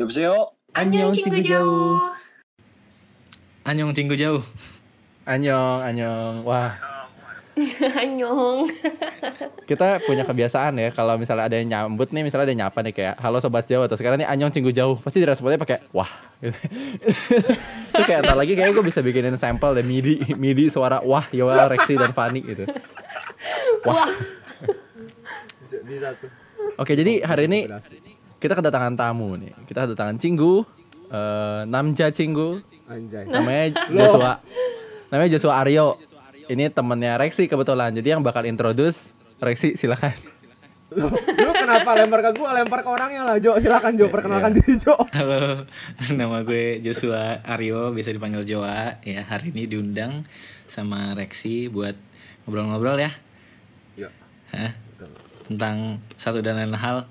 여보세요? 안녕 친구 jauh. Anyong cinggu jauh. Anyong, anyong. Wah, Annyeong. kita punya kebiasaan ya kalau misalnya ada yang nyambut nih, misalnya ada yang nyapa nih kayak halo sobat Jawa atau sekarang nih anyong cinggu jauh, pasti diresponnya pakai wah. Gitu. Itu kayak ntar lagi kayak gue bisa bikinin sampel dan midi midi suara wah, Yoel, Rexi dan Fani gitu. Wah, Bisa tuh. Oke, jadi hari ini kita kedatangan tamu nih. Kita kedatangan Cinggu, eh, Namja Cinggu, Anjay. namanya Joshua. Namanya Joshua Aryo. Ini temennya Rexi kebetulan. Jadi yang bakal introduce Rexi silakan. Lu, lu kenapa lempar ke gua, lempar ke orangnya lah, Jo. Silakan Jo, perkenalkan diri Jo. Halo, nama gue Joshua Aryo, bisa dipanggil Joa. Ya, hari ini diundang sama Rexi buat ngobrol-ngobrol ya. Iya. Tentang satu dan lain hal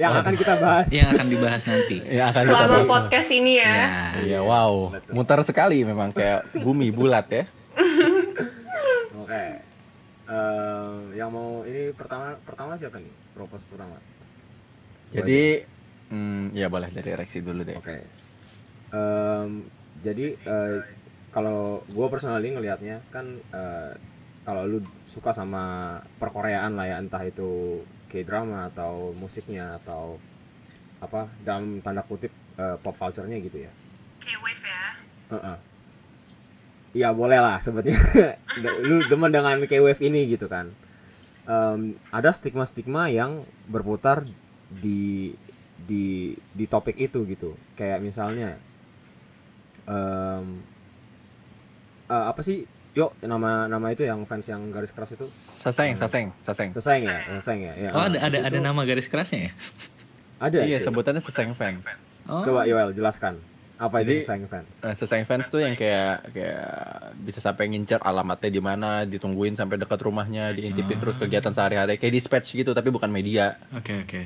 Yang akan kita bahas. yang akan dibahas nanti. Ya akan kita selama bahas. podcast ini ya. Ya, Iya, wow. Muter sekali memang kayak bumi bulat ya. Oke. Eh, yang mau ini pertama pertama siapa nih? Propos pertama. Jadi hmm, ya boleh dari Rexi dulu deh. Oke. Em, jadi eh, kalau gue personally ngelihatnya kan eh, kalau lu suka sama perkoreaan lah ya entah itu K-drama atau musiknya atau apa dalam tanda kutip eh, pop culture-nya gitu ya. K-wave ya. Heeh. Iya boleh lah sebetulnya. lu demen dengan K-wave ini gitu kan. Em, ada stigma-stigma yang berputar di di di topik itu gitu. Kayak misalnya em, eh, apa sih? Yuk nama nama itu yang fans yang garis keras itu Saseng, saseng, saseng. Seseng ya, Seseng ya. ya. Oh, ada ada ada nama garis kerasnya ya? Ada. Iya, cuy. sebutannya saseng fans. Oh. Coba Yoel jelaskan. Apa Jadi- itu Seseng fans? Eh, saseng fans tuh yang kayak kayak bisa sampai ngincer alamatnya di mana, ditungguin sampai dekat rumahnya, diintipin terus kegiatan sehari-hari kayak dispatch gitu tapi bukan media. Oke, oke.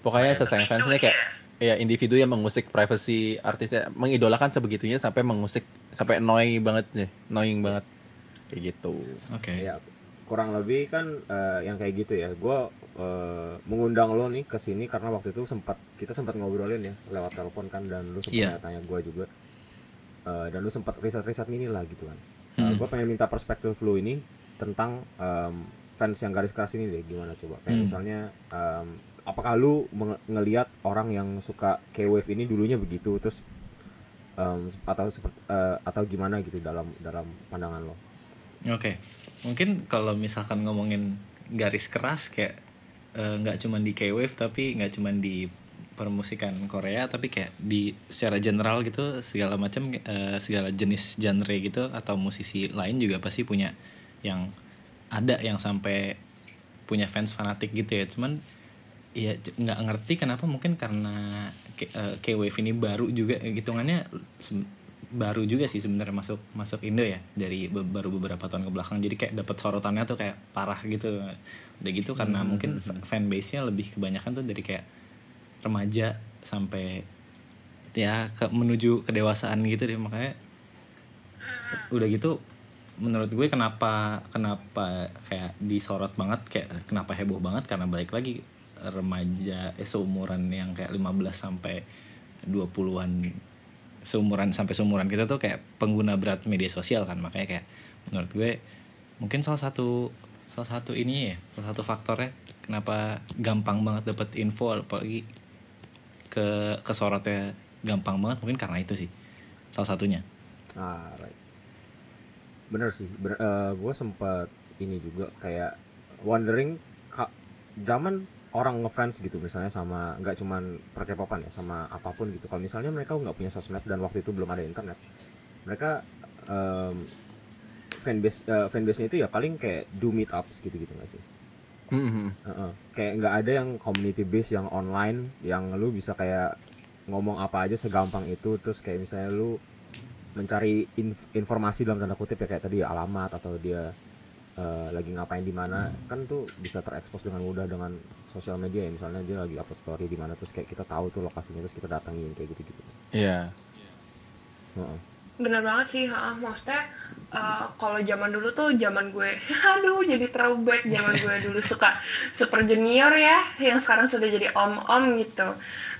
Pokoknya saseng fans ini kayak ya individu yang mengusik privacy artisnya, mengidolakan sebegitunya sampai mengusik sampai annoying banget nih, annoying banget. Kayak gitu. Oke. Ya, kurang lebih kan eh, yang kayak gitu ya. Gue mengundang lo nih ke sini karena waktu itu sempat kita sempat ngobrolin ya lewat telepon kan dan lu sempat Iya. tanya gue juga. Eh, dan lu sempat riset-riset mini lah gitu kan. Hmm. gue pengen minta perspektif lu ini tentang em, fans yang garis keras ini deh gimana coba kayak Hmm. misalnya em, apakah lu ngelihat orang yang suka K-wave ini dulunya begitu terus em, atau seperti eh, atau gimana gitu dalam dalam pandangan lo Oke, mungkin kalau misalkan ngomongin garis keras kayak eh, nggak cuman di K-wave tapi nggak cuman di permusikan Korea tapi kayak di secara general gitu segala macam eh, segala jenis genre gitu atau musisi lain juga pasti punya yang ada yang sampai punya fans fanatik gitu ya. Cuman ya nggak ngerti kenapa mungkin karena eh, K-wave ini baru juga hitungannya baru juga sih sebenarnya masuk masuk Indo ya. Dari be- baru beberapa tahun ke belakang. Jadi kayak dapat sorotannya tuh kayak parah gitu. Udah gitu karena mungkin fanbase nya lebih kebanyakan tuh dari kayak remaja sampai ya ke menuju kedewasaan gitu deh. Makanya udah gitu menurut gue kenapa kenapa kayak disorot banget kayak kenapa heboh banget? Karena balik lagi remaja eh, seumuran yang kayak 15 sampai 20-an seumuran sampai seumuran kita tuh kayak pengguna berat media sosial kan makanya kayak menurut gue mungkin salah satu salah satu ini ya salah satu faktornya kenapa gampang banget dapet info apalagi ke kesorotnya gampang banget mungkin karena itu sih salah satunya Ah, right. Bener sih. Bener, gue sempat ini juga kayak wondering ka, zaman orang ngefans gitu misalnya sama nggak cuman per K-popan ya sama apa pun gitu. Kalau misalnya mereka nggak punya sosmed dan waktu itu belum ada internet, mereka em, fanbase eh, fanbase-nya itu ya paling kayak do meetups gitu-gitu nggak sih? Mhm. Heeh. Kayak nggak ada yang community base yang online yang lu bisa kayak ngomong apa aja segampang itu terus kayak misalnya lu mencari inf- informasi dalam tanda kutip ya kayak tadi ya, alamat atau dia eh, lagi ngapain di mana kan tuh bisa terekspos dengan mudah dengan sosial media ya misalnya dia lagi upload story di mana terus kayak kita tahu tuh lokasinya terus kita datangin kayak gitu-gitu. Iya. Heeh. Bener banget sih, ha, maksudnya eh, kalau zaman dulu tuh zaman gue, aduh jadi throwback zaman gue dulu suka Super Junior ya, yang sekarang sudah jadi om-om gitu.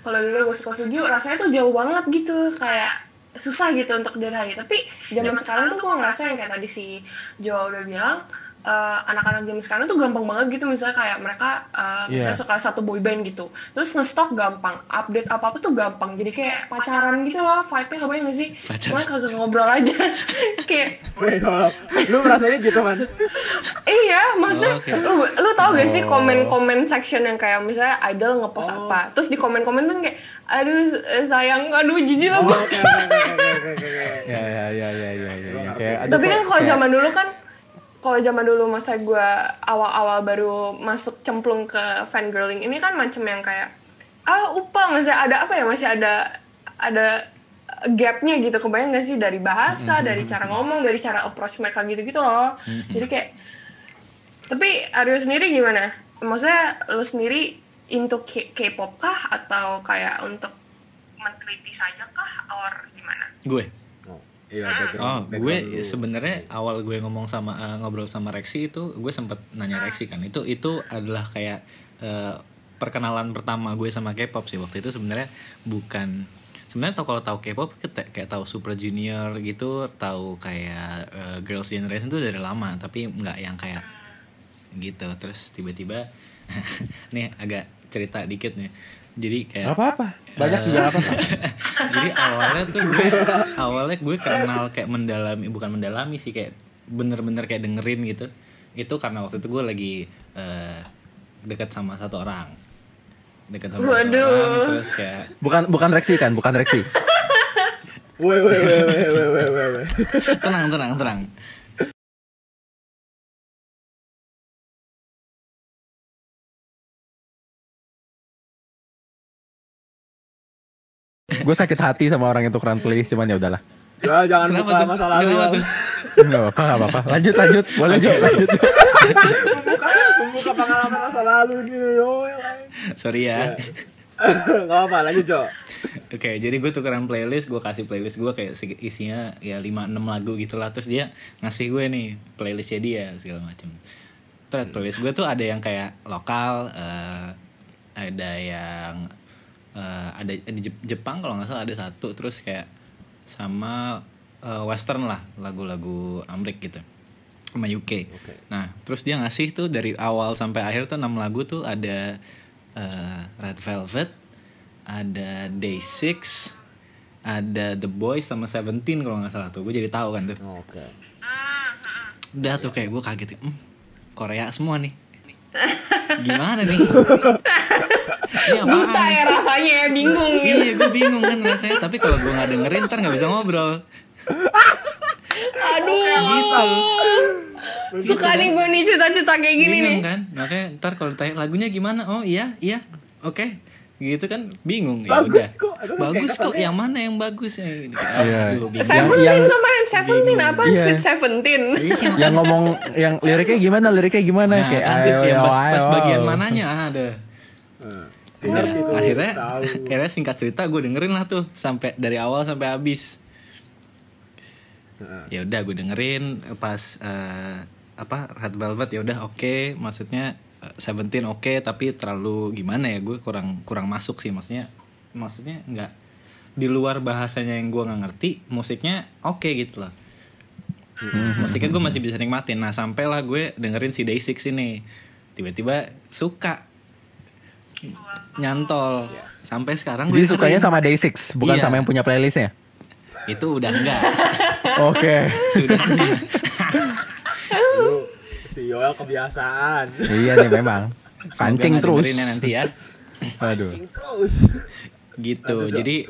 Kalau dulu gue suka setuju, rasanya tuh jauh banget gitu, kayak susah gitu untuk diraih. Tapi zaman sekarang tuh gue ngerasa yang kayak tadi si Jo udah bilang, eh, anak-anak zaman sekarang tuh gampang banget gitu misalnya kayak mereka eh, misalnya Iya. suka satu boy band gitu terus ngestok gampang update apa apa tuh gampang jadi kayak pacaran gitu loh vibe-nya kebayang gak sih cuma kagak ngobrol aja kayak Wait, hold up. lu merasanya gitu man iya maksudnya Oh, oke. lu lu tau gak sih Oh. komen-komen section yang kayak misalnya idol ngepost Oh. apa terus di komen-komen tuh kayak aduh eh, sayang aduh jijik lah oh, oke oke Ya ya ya ya ya ya. ya. Kayak, tapi kan kalau zaman dulu kan kalau zaman dulu masa gue awal-awal baru masuk cemplung ke fangirling ini kan macam yang kayak ah upa masih ada apa ya? Masih ada ada gapnya gitu. Kebayang gak sih? Dari bahasa dari cara ngomong dari cara approach mereka gitu gitu loh jadi kayak tapi Aryo sendiri gimana? Maksudnya lo sendiri into K- K-pop kah? Atau kayak untuk meneliti saja kah? Or gimana? Gue oh iya Oh, background, gue sebenarnya awal gue ngomong sama eh, ngobrol sama Rexi itu gue sempet nanya Rexi kan. Itu itu adalah kayak eh, perkenalan pertama gue sama K-pop sih waktu itu sebenarnya bukan sebenarnya tau kalau tahu K-pop kayak tahu Super Junior gitu, tahu kayak eh, Girls Generation itu dari lama, tapi nggak yang kayak gitu. Terus tiba-tiba nih agak cerita dikit nih. Jadi kayak Gak apa-apa. Banyak juga apa-apa. jadi awalnya tuh gue awalnya gue kenal kayak mendalami bukan mendalami sih kayak bener-bener kayak dengerin gitu itu karena waktu itu gue lagi eh, dekat sama satu orang dekat sama satu Waduh. orang terus kayak Bukan bukan Rexi kan, bukan Rexi. Woi woi woi woi woi woi woi woi. tenang tenang tenang Gue sakit hati sama orang yang tukeran playlist cuman ya udahlah. Ya jangan kenapa buka tuh masa lalu. kenapa tuh Enggak apa-apa, enggak apa-apa. Lanjut lanjut. Boleh Jo, lanjut. membuka membuka pengalaman masa lalu gitu yo. sorry ya Gak apa lanjut Jo. Oke, jadi gue tukeran playlist, gue kasih playlist gue kayak isinya ya 5-6 lagu gitu lah Terus dia ngasih gue nih playlistnya dia segala macem Terus playlist gue tuh ada yang kayak lokal, eh, ada yang eh, ada di Jep- Jepang kalau nggak salah ada satu, terus kayak sama eh, western lah, lagu-lagu Amrik gitu sama UK. Oke. Nah, terus dia ngasih tuh dari awal sampai akhir tuh 6 lagu tuh ada eh, Red Velvet, ada Day Six, ada The Boys sama Seventeen kalau nggak salah tuh. Gue jadi tahu kan tuh. Oke. Udah tuh kayak gue kaget, hmm, Korea semua nih. Gimana nih? Ini apaan? buta ya rasanya ya bingung gitu Iya, gue bingung kan rasanya. Tapi kalau gue nggak dengerin, ntar nggak bisa ngobrol. aduh suka nih gue nih cerita-cerita kayak gini nih bingung kan? Makanya ntar kalau ditanya lagunya gimana? Oh iya, iya, oke. Gitu kan bingung ya Bagus udah. kok. Bagus kok. kesannya. Yang mana yang bagus ya? Gitu. Iya. Aduh, bingung. Seventeen yang- kemarin Seventeen apa Iya. Sweet Seventeen Iya, yang ngomong yang liriknya gimana? Liriknya gimana? Nah, kayak kan ayo, yang ayo, pas, pas ayo. bagian mananya ada. Singkat itu akhirnya tahu. akhirnya singkat cerita gue dengerin lah tuh sampai dari awal sampai habis. Heeh. Ya udah gue dengerin pas eh, apa Red Velvet ya udah oke, maksudnya eh, Seventeen oke tapi terlalu gimana ya gue kurang kurang masuk sih. Maksudnya maksudnya nggak di luar bahasanya yang gue nggak ngerti musiknya oke gitu loh. Musiknya gue masih bisa nikmatin. Nah sampailah gue dengerin si Day Six ini. Tiba-tiba suka nyantol sampai sekarang gue Jadi sukanya sama Day6, bukan Iya. sama yang punya playlistnya. itu udah enggak Oke. sudah. Lu si Yoel kebiasaan. iya nih memang. Semoga Pancing nggak terus. dengerinnya nanti ya Aduh. Terus. gitu jadi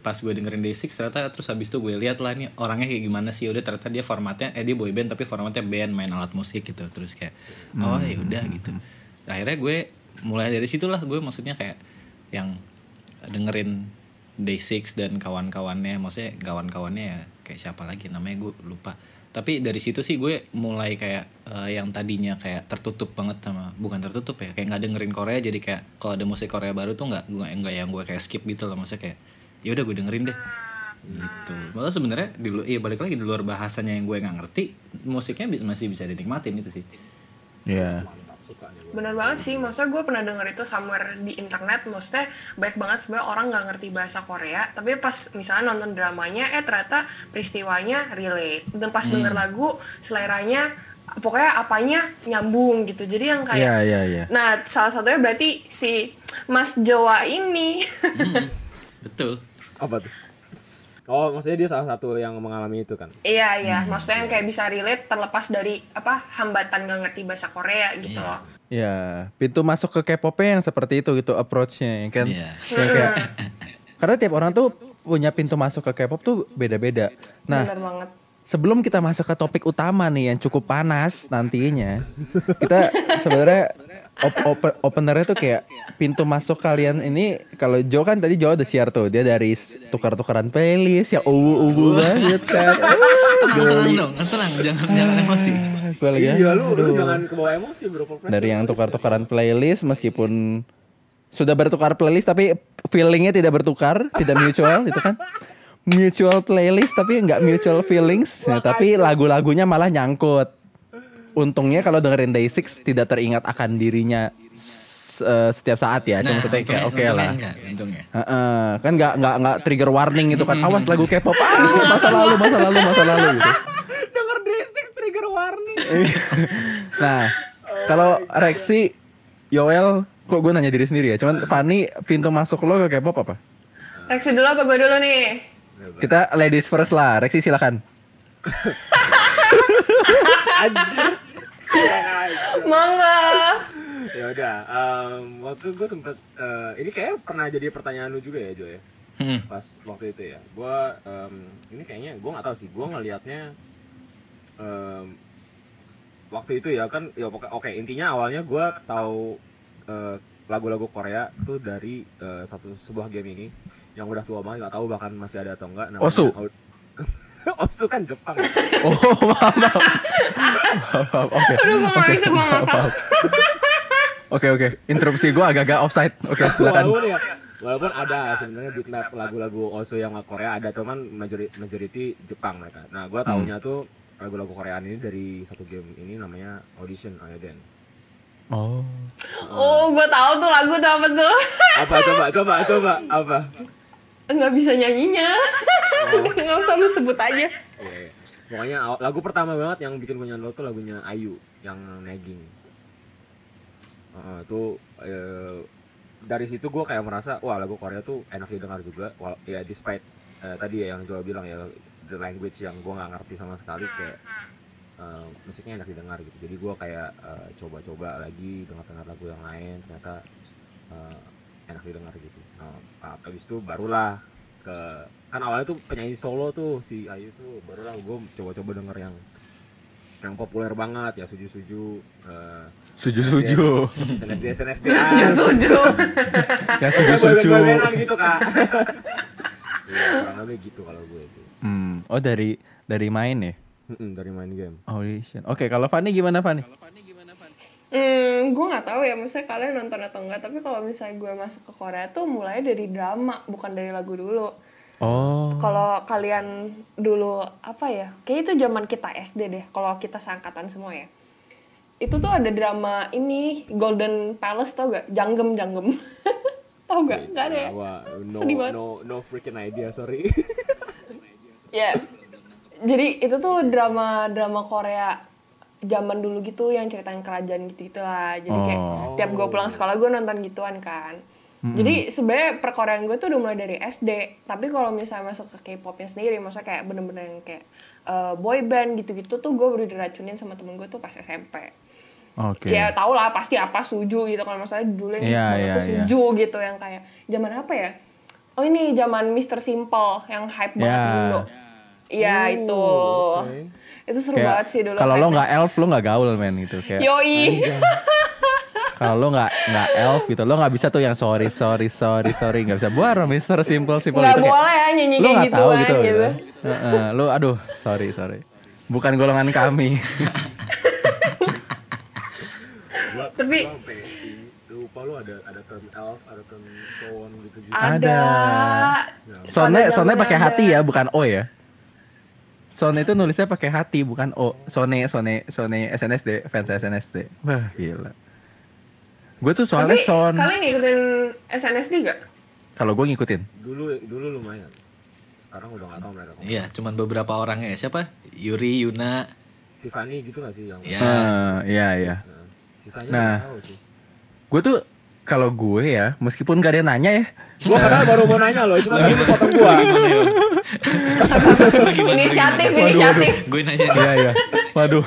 pas gue dengerin Day6 ternyata terus habis itu gue lihat lah nih orangnya kayak gimana sih udah ternyata dia formatnya eh dia boy band tapi formatnya band main alat musik gitu terus kayak oh ya udah gitu akhirnya gue mulai dari situlah gue maksudnya kayak yang dengerin Day6 dan kawan-kawannya maksudnya kawan-kawannya ya kayak siapa lagi namanya gue lupa. Tapi dari situ sih gue mulai kayak eh, yang tadinya kayak tertutup banget sama bukan tertutup ya kayak nggak dengerin Korea jadi kayak kalau ada musik Korea baru tuh nggak gue nggak yang gue kayak skip gitu loh maksudnya kayak ya udah gue dengerin deh. Gitu. Malah sebenarnya di iya balik lagi di luar bahasanya yang gue nggak ngerti musiknya masih bisa dinikmatin itu sih. Iya. mantap suka nih gue Bener banget sih, maksudnya gue pernah denger itu somewhere di internet, maksudnya banyak banget sebenarnya orang nggak ngerti bahasa Korea, tapi pas misalnya nonton dramanya, eh ternyata peristiwanya relate, dan pas denger lagu, seleranya, pokoknya apanya nyambung gitu, jadi yang kayak, Iya, iya, iya. nah salah satunya berarti si Mas Jawa ini, betul. Apa tuh oh maksudnya dia salah satu yang mengalami itu kan iya iya, maksudnya yang kayak bisa relate terlepas dari apa hambatan nggak ngerti bahasa Korea gitu loh. Iya, pintu masuk ke K-pop yang seperti itu gitu approach-nya ya kan. Iya. Yang kayak karena tiap orang tuh punya pintu masuk ke K-pop tuh beda-beda. Nah, Bener banget. sebelum kita masuk ke topik utama nih yang cukup panas nantinya, kita sebenarnya op- op- openernya tuh kayak pintu masuk kalian ini kalau Jo kan tadi Jo udah share tuh dia dari tukar-tukaran playlist yang uwu-uwu banget kan. tenang tenang dong tenang jangan jangan emosi. Gue lagi ya, iya lu, lu jangan kebawa emosi bro dari yang tukar-tukaran playlist meskipun sudah bertukar playlist tapi feelingnya tidak bertukar tidak mutual itu kan. Mutual playlist tapi nggak mutual feelings. Ya, tapi lagu-lagunya malah nyangkut untungnya kalau dengerin Day6 tidak teringat akan dirinya eh, setiap saat ya cuma maksudnya kayak oke lah enggak, untungnya Heeh, kan nggak nggak nggak trigger warning gitu kan awas lagu K-pop ah masa lalu masa lalu masa lalu gitu denger D6 trigger warning Nah, kalau Rexi, Yoel, kok gue nanya diri sendiri ya. Cuman Fanny, pintu masuk lo ke K-pop apa? Reaksi dulu apa gue dulu nih? Kita ladies first lah. Rexi silakan. Mangga. ya udah em, waktu gue sempet eh, ini kayak pernah jadi pertanyaan lu juga ya Jo ya Hmm. pas waktu itu ya gue ini kayaknya gue nggak tahu sih gue ngelihatnya em, waktu itu ya kan ya oke intinya awalnya gue tahu eh, lagu-lagu Korea tuh dari eh, satu sebuah game ini yang udah tua banget nggak tahu bahkan masih ada atau enggak namanya Osu. Out- Osu kan Jepang. Oh, maaf, maaf. Oke. Aduh, gue gak bisa gue ngakak. Oke, oke. Interupsi gue agak-agak offside. Oke, silakan. walaupun ya walaupun ada sebenarnya beatmap lagu-lagu Osu yang Korea ada cuman majority, majority Jepang mereka nah gue taunya tuh lagu-lagu Koreaan ini dari satu game ini namanya Audition Aya Dance Oh. Oh, gue tahu tuh lagu tuh apa tuh. apa coba coba coba apa Nggak bisa nyanyinya. Nggak usah lu sebut aja. Iya, iya. pokoknya lagu pertama banget yang bikin gue nyantol tuh lagunya Ayu yang Nagging Heeh, tuh eh, dari situ gue kayak merasa wah lagu Korea tuh enak didengar juga Wal- ya despite eh, tadi ya yang Joel bilang ya the language yang gue nggak ngerti sama sekali kayak eh, musiknya enak didengar gitu jadi gue kayak coba-coba lagi dengar-dengar lagu yang lain ternyata eh, enak didengar gitu nah, habis itu barulah ke kan awalnya tuh penyanyi solo tuh si Ayu tuh barulah gue coba-coba denger yang yang populer banget ya suju suju uh, Suju-suju. SNSD SNSD Ya setuju. Ya suju-suju. gitu kak Iya, kurang lebih gitu kalau gue sih Hmm. Oh, dari dari main ya? Mm-mm, dari main game Audition. Oke, kalau Fanny gimana Fanny? Hmm, gue nggak tahu ya, maksudnya kalian nonton atau enggak. Tapi kalau misalnya gue masuk ke Korea tuh mulai dari drama, bukan dari lagu dulu. Oh. Kalau kalian dulu apa ya? Kayak itu zaman kita SD deh. Kalau kita seangkatan semua ya. Itu tuh ada drama ini Golden Palace tau gak? Janggem Janggem. tau gak? Gak ada ya? No, Sedih banget. no, no freaking idea sorry Ya. Jadi itu tuh drama drama Korea zaman dulu gitu yang ceritain kerajaan gitu gitulah. Jadi kayak Oh. tiap gue pulang sekolah gue nonton gituan kan. Jadi sebenarnya perkoreaan gue tuh udah mulai dari SD. Tapi kalau misalnya masuk ke K-popnya sendiri, maksudnya kayak bener-bener yang kayak eh, boy band gitu-gitu tuh gue baru diracunin sama temen gue tuh pas SMP. Oke. Ya tau lah pasti apa suju gitu kalau masalah dulu yang Iya, semua iya, tuh iya. suju gitu yang kayak zaman apa ya? Oh ini zaman Mr. Simple yang hype banget Ya. dulu. Iya Oh, itu. oke. Itu seru banget sih dulu. kalau lo nggak elf lo nggak gaul men itu kayak Yoi. kalau lo nggak nggak elf gitu lo nggak bisa tuh yang sorry sorry sorry sorry nggak bisa buar Mister simple simple Nggak gitu kayak, boleh ya nyanyi lo kayak nggak gitu tahu kan gitu, gitu. gitu. Heeh, lo aduh sorry sorry bukan golongan kami Tapi- lupa lu ada ada term elf, ada term so on gitu gitu. Ada. Sonnya Pada sonnya zamannya pakai ada. hati ya, bukan O ya. Son itu nulisnya pakai hati bukan O. Sone Sone Sone SNSD fans SNSD. Wah gila. Gue tuh soalnya Tapi Son. kalian ngikutin SNSD gak? Kalau gue ngikutin. Dulu dulu lumayan. Sekarang udah nggak tahu mereka. Iya, cuman beberapa orang ya. Siapa? Yuri, Yuna. Tiffany gitu nggak sih yang? Ya. Ah, iya iya. Nah, sisanya Nah. nggak tahu sih. Gue tuh kalau gue ya, meskipun gak ada yang nanya ya, Gua kadang baru mau nanya loh, cuma tadi lu potong gua. Inisiatif, inisiatif. Gue nanya nih. Iya iya. Waduh.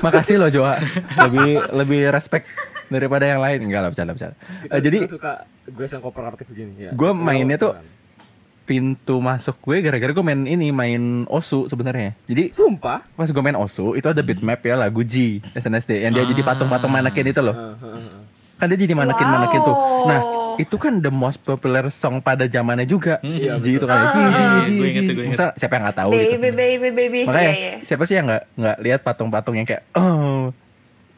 Makasih loh Joa. Lebih lebih respect daripada yang lain. Enggak lah bercanda bercanda. Kita, Eh, jadi suka gue yang kooperatif begini ya. Gua Kita mainnya tuh- pintu masuk gue gara-gara gue main ini main Osu sebenarnya. Jadi Sumpah. pas gue main Osu itu ada bitmap ya lagu G SNSD yang dia jadi patung-patung manekin itu loh. Kan dia jadi manekin manekin tuh. Nah, itu kan the most popular song pada zamannya juga. Iya, G itu kan Gue G. inget tuh, gue inget. Masa siapa yang nggak tahu gitu. Baby, baby, baby. Makanya Iya, iya. siapa sih yang nggak nggak lihat patung-patung yang kayak oh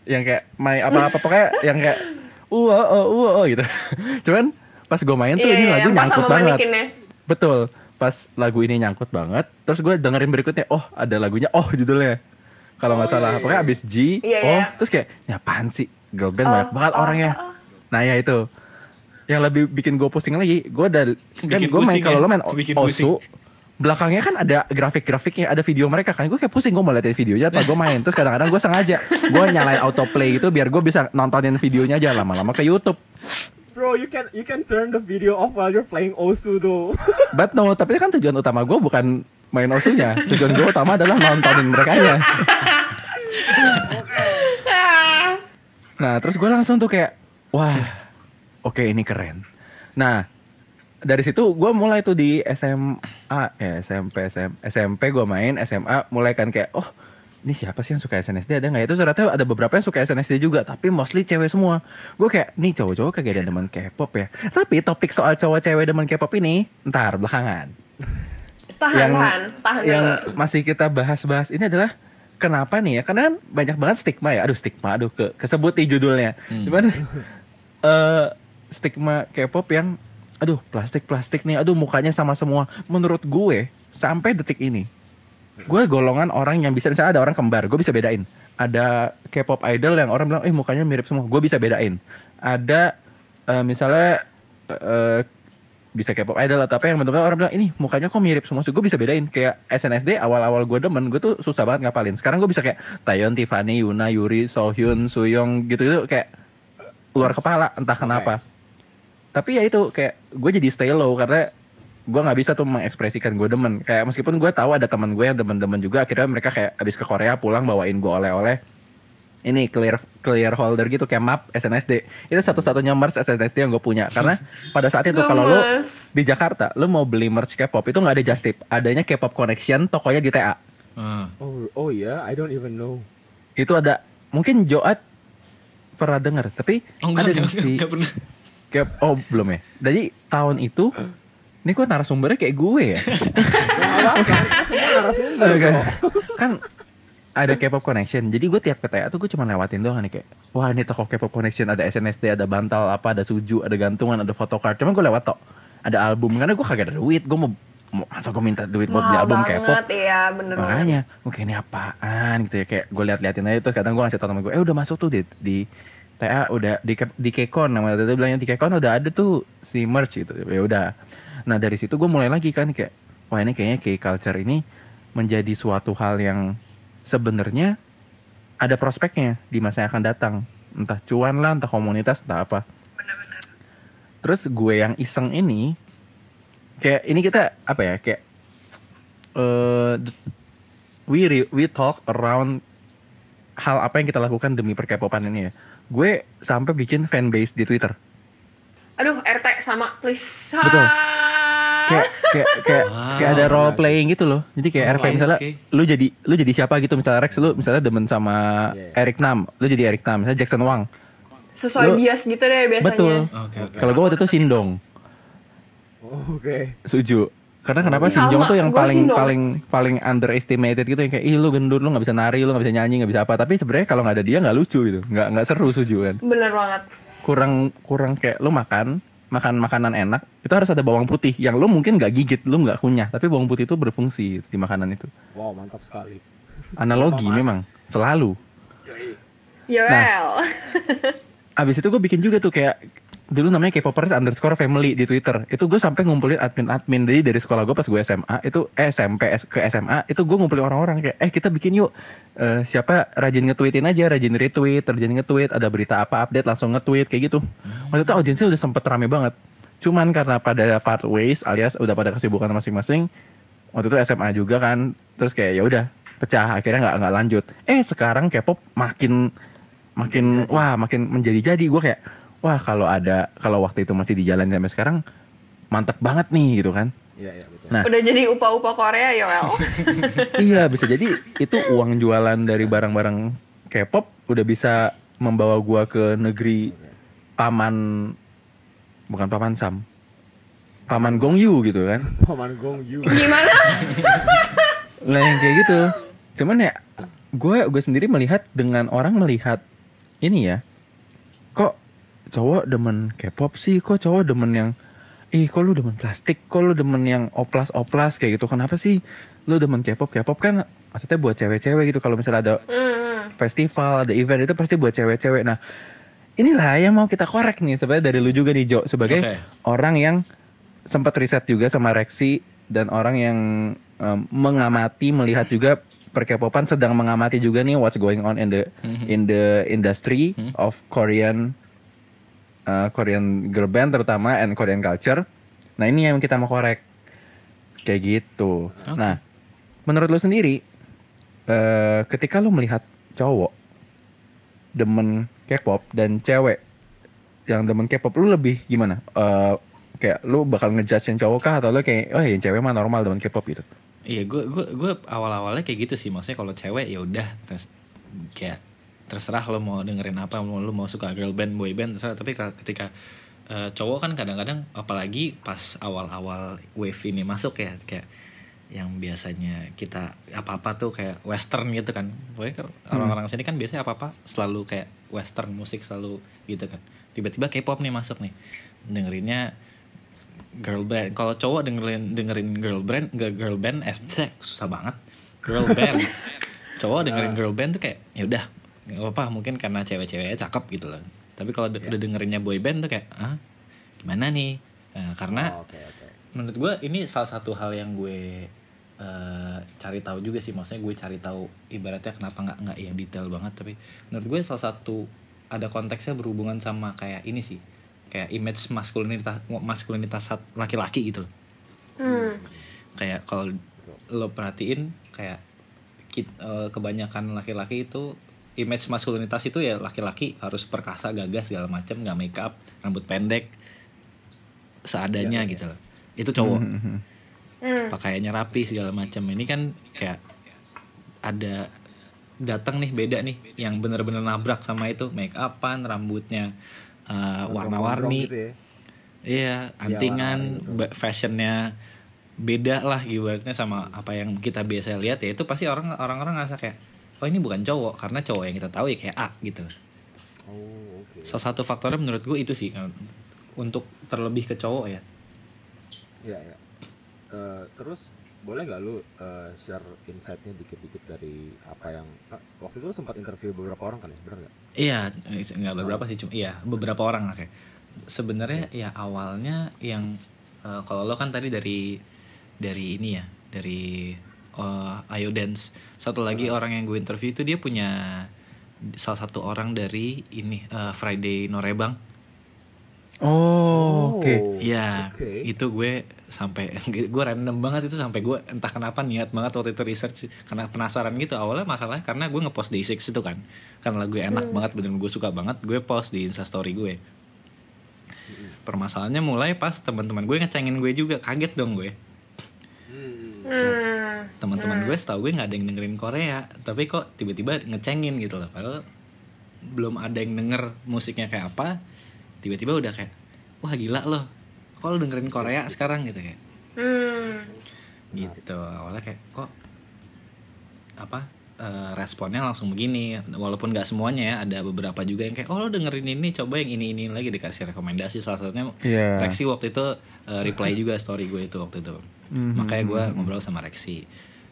yang kayak main apa-apa pokoknya yang kayak uh uh uh, uh, gitu. Cuman pas gue main tuh Iya, ini iya, lagu yang pas nyangkut banget. manekinnya. Betul. Pas lagu ini nyangkut banget, terus gue dengerin berikutnya, oh ada lagunya, oh judulnya. Kalau nggak Oh, salah, iya, iya. pokoknya abis G, Iya, oh, iya. terus kayak, apaan sih? Girl band Oh, banyak banget oh, orangnya. oh, oh. Nah ya itu. Yang lebih bikin gue pusing lagi, gue ada, kan Bikin gue main pusing kalau ya? lo main Bikin Osu, belakangnya kan ada grafik-grafiknya, ada video mereka kan. Gue kayak pusing, gue mau liatin videonya apa gue main. Terus kadang-kadang gue sengaja, gue nyalain autoplay gitu biar gue bisa nontonin videonya aja lama-lama ke YouTube. Bro, you can you can turn the video off while you're playing Osu though. But no, tapi kan tujuan utama gue bukan main osunya. Tujuan gue utama adalah nontonin mereka Ah. Nah, terus gue langsung tuh kayak, wah, oke ini keren. Nah, dari situ gue mulai tuh di SMA, ya SMP, SM, SMP gue main, SMA mulai kan kayak, oh ini siapa sih yang suka SNSD ada nggak? ya? Itu ternyata ada beberapa yang suka SNSD juga, tapi mostly cewek semua. Gue kayak, nih cowok-cowok kagak ada demen K-pop ya. Tapi topik soal cowok cewek demen K-pop ini, ntar belakangan. Tahan, yang tahan, tahan yang dulu. masih kita bahas-bahas ini adalah kenapa nih ya? Karena kan banyak banget stigma ya. Aduh stigma, aduh ke kesebut di judulnya. Cuman eh stigma K-pop yang aduh plastik-plastik nih, aduh mukanya sama semua. Menurut gue sampai detik ini gue golongan orang yang bisa misalnya ada orang kembar, gue bisa bedain. Ada K-pop idol yang orang bilang, eh mukanya mirip semua, gue bisa bedain. Ada eh, misalnya eh, bisa K-pop idol atau apa yang bentuknya orang bilang ini mukanya kok mirip semua, gue bisa bedain. Kayak SNSD awal-awal gue demen, gue tuh susah banget ngapalin. Sekarang gue bisa kayak Taeyeon, Tiffany, Yuna, Yuri, Sohyun, Suyong gitu-gitu kayak luar kepala entah kenapa. Tapi ya itu kayak gue jadi stay low karena gue nggak bisa tuh mengekspresikan gue demen kayak meskipun gue tahu ada teman gue yang demen-demen juga akhirnya mereka kayak abis ke Korea pulang bawain gue oleh-oleh ini clear clear holder gitu kayak map SNSD itu satu-satunya merch SNSD yang gue punya. Karena pada saat itu kalau lo di Jakarta lo mau beli merch K-pop itu nggak ada just tip. Adanya K-pop connection tokonya di TA Ah. Oh, oh ya, I don't even know. itu ada mungkin Joat pernah dengar tapi Oh, ada enggak, di si enggak pernah. K- oh belum ya. Jadi tahun itu ini kok narasumbernya kayak gue ya? Nah, semua narasumber. Kan ada K-pop connection. Jadi gue tiap ke TA tuh gue cuma lewatin doang nih kayak, wah ini toko K-pop connection ada SNSD, ada bantal apa, ada suju, ada gantungan, ada photocard. Cuma gue lewat tok. Ada album karena gue kagak ada duit. Gue mau, mau masa gue minta duit buat beli album K-pop. iya bener banget. Makanya, oke ini apaan gitu ya kayak gue liat-liatin aja terus kadang gue ngasih tau temen gue, eh udah masuk tuh di, di TA udah di K- di Kekon namanya tadi bilangnya di Kekon udah ada tuh si merch gitu. Ya udah. Nah, dari situ gue mulai lagi kan kayak wah ini kayaknya K-culture ini menjadi suatu hal yang sebenarnya ada prospeknya di masa yang akan datang. Entah cuan lah, entah komunitas, entah apa. Terus gue yang iseng ini kayak ini kita apa ya kayak eh we re- we talk around hal apa yang kita lakukan demi perkepopan ini ya. Gue sampai bikin fanbase di Twitter. Aduh, RT sama please. Betul. Kayak kayak kayak, Wow. kayak ada role playing gitu loh. Jadi kayak Oke, RP misalnya oke. lu jadi lu jadi siapa gitu misalnya Rex lu misalnya demen sama Iya. Eric Nam, lu jadi Eric Nam, misalnya Jackson Wang. Sesuai Lu- bias gitu deh biasanya. Betul. Oke, oke. Kalau gue waktu itu Sindong, Oh, Oke. Suju. Karena kenapa Sama, Sindong tuh yang paling Sindong. paling paling underestimated gitu yang kayak ih lu gendut lu nggak bisa nari lu nggak bisa nyanyi nggak bisa apa tapi sebenarnya kalau nggak ada dia nggak lucu gitu nggak nggak seru Suju kan Bener banget. kurang kurang kayak lu makan makan makanan enak itu harus ada bawang putih yang lu mungkin nggak gigit lu nggak kunyah tapi bawang putih itu berfungsi di makanan itu Wow, mantap sekali. analogi memang selalu Yoel. abis itu gue bikin juga tuh kayak dulu namanya K-popers underscore family di Twitter. Itu gue sampai ngumpulin admin-admin jadi dari sekolah gue pas gue SMA itu eh, SMP ke SMA itu gue ngumpulin orang-orang kayak eh kita bikin yuk. Eh, siapa? Rajin nge-tweetin aja rajin retweet rajin nge-tweet ada berita apa update langsung nge-tweet kayak gitu. Waktu itu audiensnya udah sempet rame banget. Cuman karena pada part ways alias udah pada kesibukan masing-masing waktu itu SMA juga kan terus kayak ya udah pecah akhirnya nggak nggak lanjut. Eh sekarang K-pop makin makin wah makin menjadi jadi gue kayak wah kalau ada kalau waktu itu masih di jalan sampai sekarang mantep banget nih gitu kan Iya, iya betul. Nah. Udah jadi upa-upa Korea Yoel. iya bisa jadi itu uang jualan dari barang-barang K-pop udah bisa membawa gua ke negeri paman bukan paman Sam paman Gongyu gitu kan Paman Gong Yu. Gimana? Nah yang kayak gitu. Cuman ya gue gue sendiri melihat dengan orang melihat ini ya. Kok cowok demen K-pop sih? Kok cowok demen yang ih kok lu demen plastik? Kok lu demen yang oplas-oplas kayak gitu? Kenapa sih lu demen K-pop? K-pop kan maksudnya buat cewek-cewek gitu. Kalau misalnya ada Hmm. festival, ada event itu pasti buat cewek-cewek. Nah, inilah yang mau kita korek nih sebenarnya dari lu juga nih Jo sebagai Oke. orang yang sempat riset juga sama Rexi dan orang yang em, mengamati melihat juga perkepopan sedang mengamati juga nih what's going on in the Mhm. in the industry Hmm. of Korean uh, Korean girl band terutama and Korean culture. Nah, ini yang kita mau korek. Kayak gitu. Oke. Nah, menurut lu sendiri eh ketika lu melihat cowok demen K-pop dan cewek yang demen K-pop lu lebih gimana? Eh kayak lu bakal ngejudge yang cowok kah atau lu kayak oh yang cewek mah normal demen K-pop gitu. Iya, gue gue gue awal-awalnya kayak gitu sih. Maksudnya kalau cewek ya udah terus kayak terserah lo mau dengerin apa, mau lo mau suka girl band, boy band terserah. Tapi ketika eh, cowok kan kadang-kadang apalagi pas awal-awal wave ini masuk ya kayak yang biasanya kita apa-apa tuh kayak western gitu kan. Pokoknya kan orang-orang sini kan biasanya apa-apa selalu kayak western musik selalu gitu kan. Tiba-tiba K-pop nih masuk nih. Dengerinnya girl band. Kalau cowok dengerin dengerin girl band, girl band, eh susah banget. Girl band. cowok dengerin girl band tuh kayak ya udah nggak apa-apa mungkin karena cewek-ceweknya cakep gitu loh. Tapi kalau de- udah dengerinnya boy band tuh kayak ah gimana nih? Nah, karena Oh, Oke, oke. menurut gue ini salah satu hal yang gue eh, cari tahu juga sih maksudnya gue cari tahu ibaratnya kenapa nggak nggak yang detail banget tapi menurut gue salah satu ada konteksnya berhubungan sama kayak ini sih kayak image maskulinitas maskulinitas laki-laki gitu loh Hmm. kayak kalau lo perhatiin kayak kit- eh, kebanyakan laki-laki itu image maskulinitas itu ya laki-laki harus perkasa gagah segala macam nggak make up rambut pendek seadanya gitu loh. Itu cowok. Mhm. Hmm. pakaiannya rapi segala macam ini kan kayak ada datang nih beda nih yang bener-bener nabrak sama itu. Make upan rambutnya uh, warna-warni. Gitu ya. iya antingan ba- fashionnya beda lah ibaratnya sama apa yang kita biasa lihat. Ya itu pasti orang orang-orang ngerasa kayak oh ini bukan cowok karena cowok yang kita tahu ya kayak A gitu Oh, oke. salah satu faktornya menurut gue itu sih kan, untuk terlebih ke cowok ya Iya, iya. Eh, terus boleh nggak lu eh, share insight-nya dikit-dikit dari apa yang ah, waktu itu lu sempat interview beberapa orang kan ya, benar nggak? Iya, nggak beberapa sih cuma iya beberapa orang lah kayak. Sebenarnya ya awalnya yang eh, kalau lo kan tadi dari dari ini ya dari eh, Ayo Dance. Satu lagi orang yang gue interview itu dia punya salah satu orang dari ini eh, Friday Norebang. Oh, oke. Iya, Oke. itu gue sampai gue random banget itu sampai gue entah kenapa niat banget waktu itu research karena penasaran gitu awalnya masalahnya karena gue ngepost di Six itu kan karena lagu enak banget bener gue suka banget gue post di instastory gue permasalahannya mulai pas teman-teman gue ngecengin gue juga kaget dong gue Hmm. Teman-teman gue setahu gue nggak ada yang dengerin Korea tapi kok tiba-tiba ngecengin gitu loh. Padahal belum ada yang denger musiknya kayak apa tiba-tiba udah kayak wah gila loh. Kok lo dengerin Korea sekarang? gitu kayak. Hmm. gitu. Awalnya kayak kok apa eh, responnya langsung begini walaupun nggak semuanya ya ada beberapa juga yang kayak oh lo dengerin ini coba yang ini ini lagi dikasih rekomendasi salah satunya Iya. Rexi waktu itu eh, reply juga story gue itu waktu itu Mhm. makanya gue ngobrol sama Rexi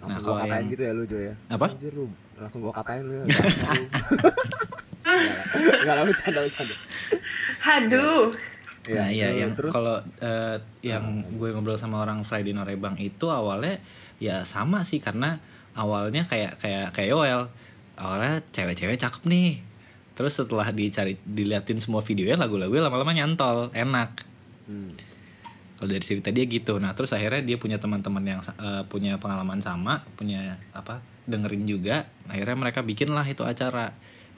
nah kalau yang gitu ya lu Jo ya. Apa? Anjir lu langsung gua katain lu ya. Enggak lah bercanda bercanda. Haduh. Nah iya lu- yang terus kalau eh, yang gue ngobrol sama orang Friday Norebang itu awalnya ya sama sih karena awalnya kayak kayak kayak Yoel. Awalnya cewek-cewek cakep nih. Terus setelah dicari diliatin semua videonya lagu-lagu lama-lama nyantol enak. Hmm. kalau dari cerita dia gitu. Nah terus akhirnya dia punya teman-teman yang eh, punya pengalaman sama punya apa dengerin juga. Akhirnya mereka bikin lah itu acara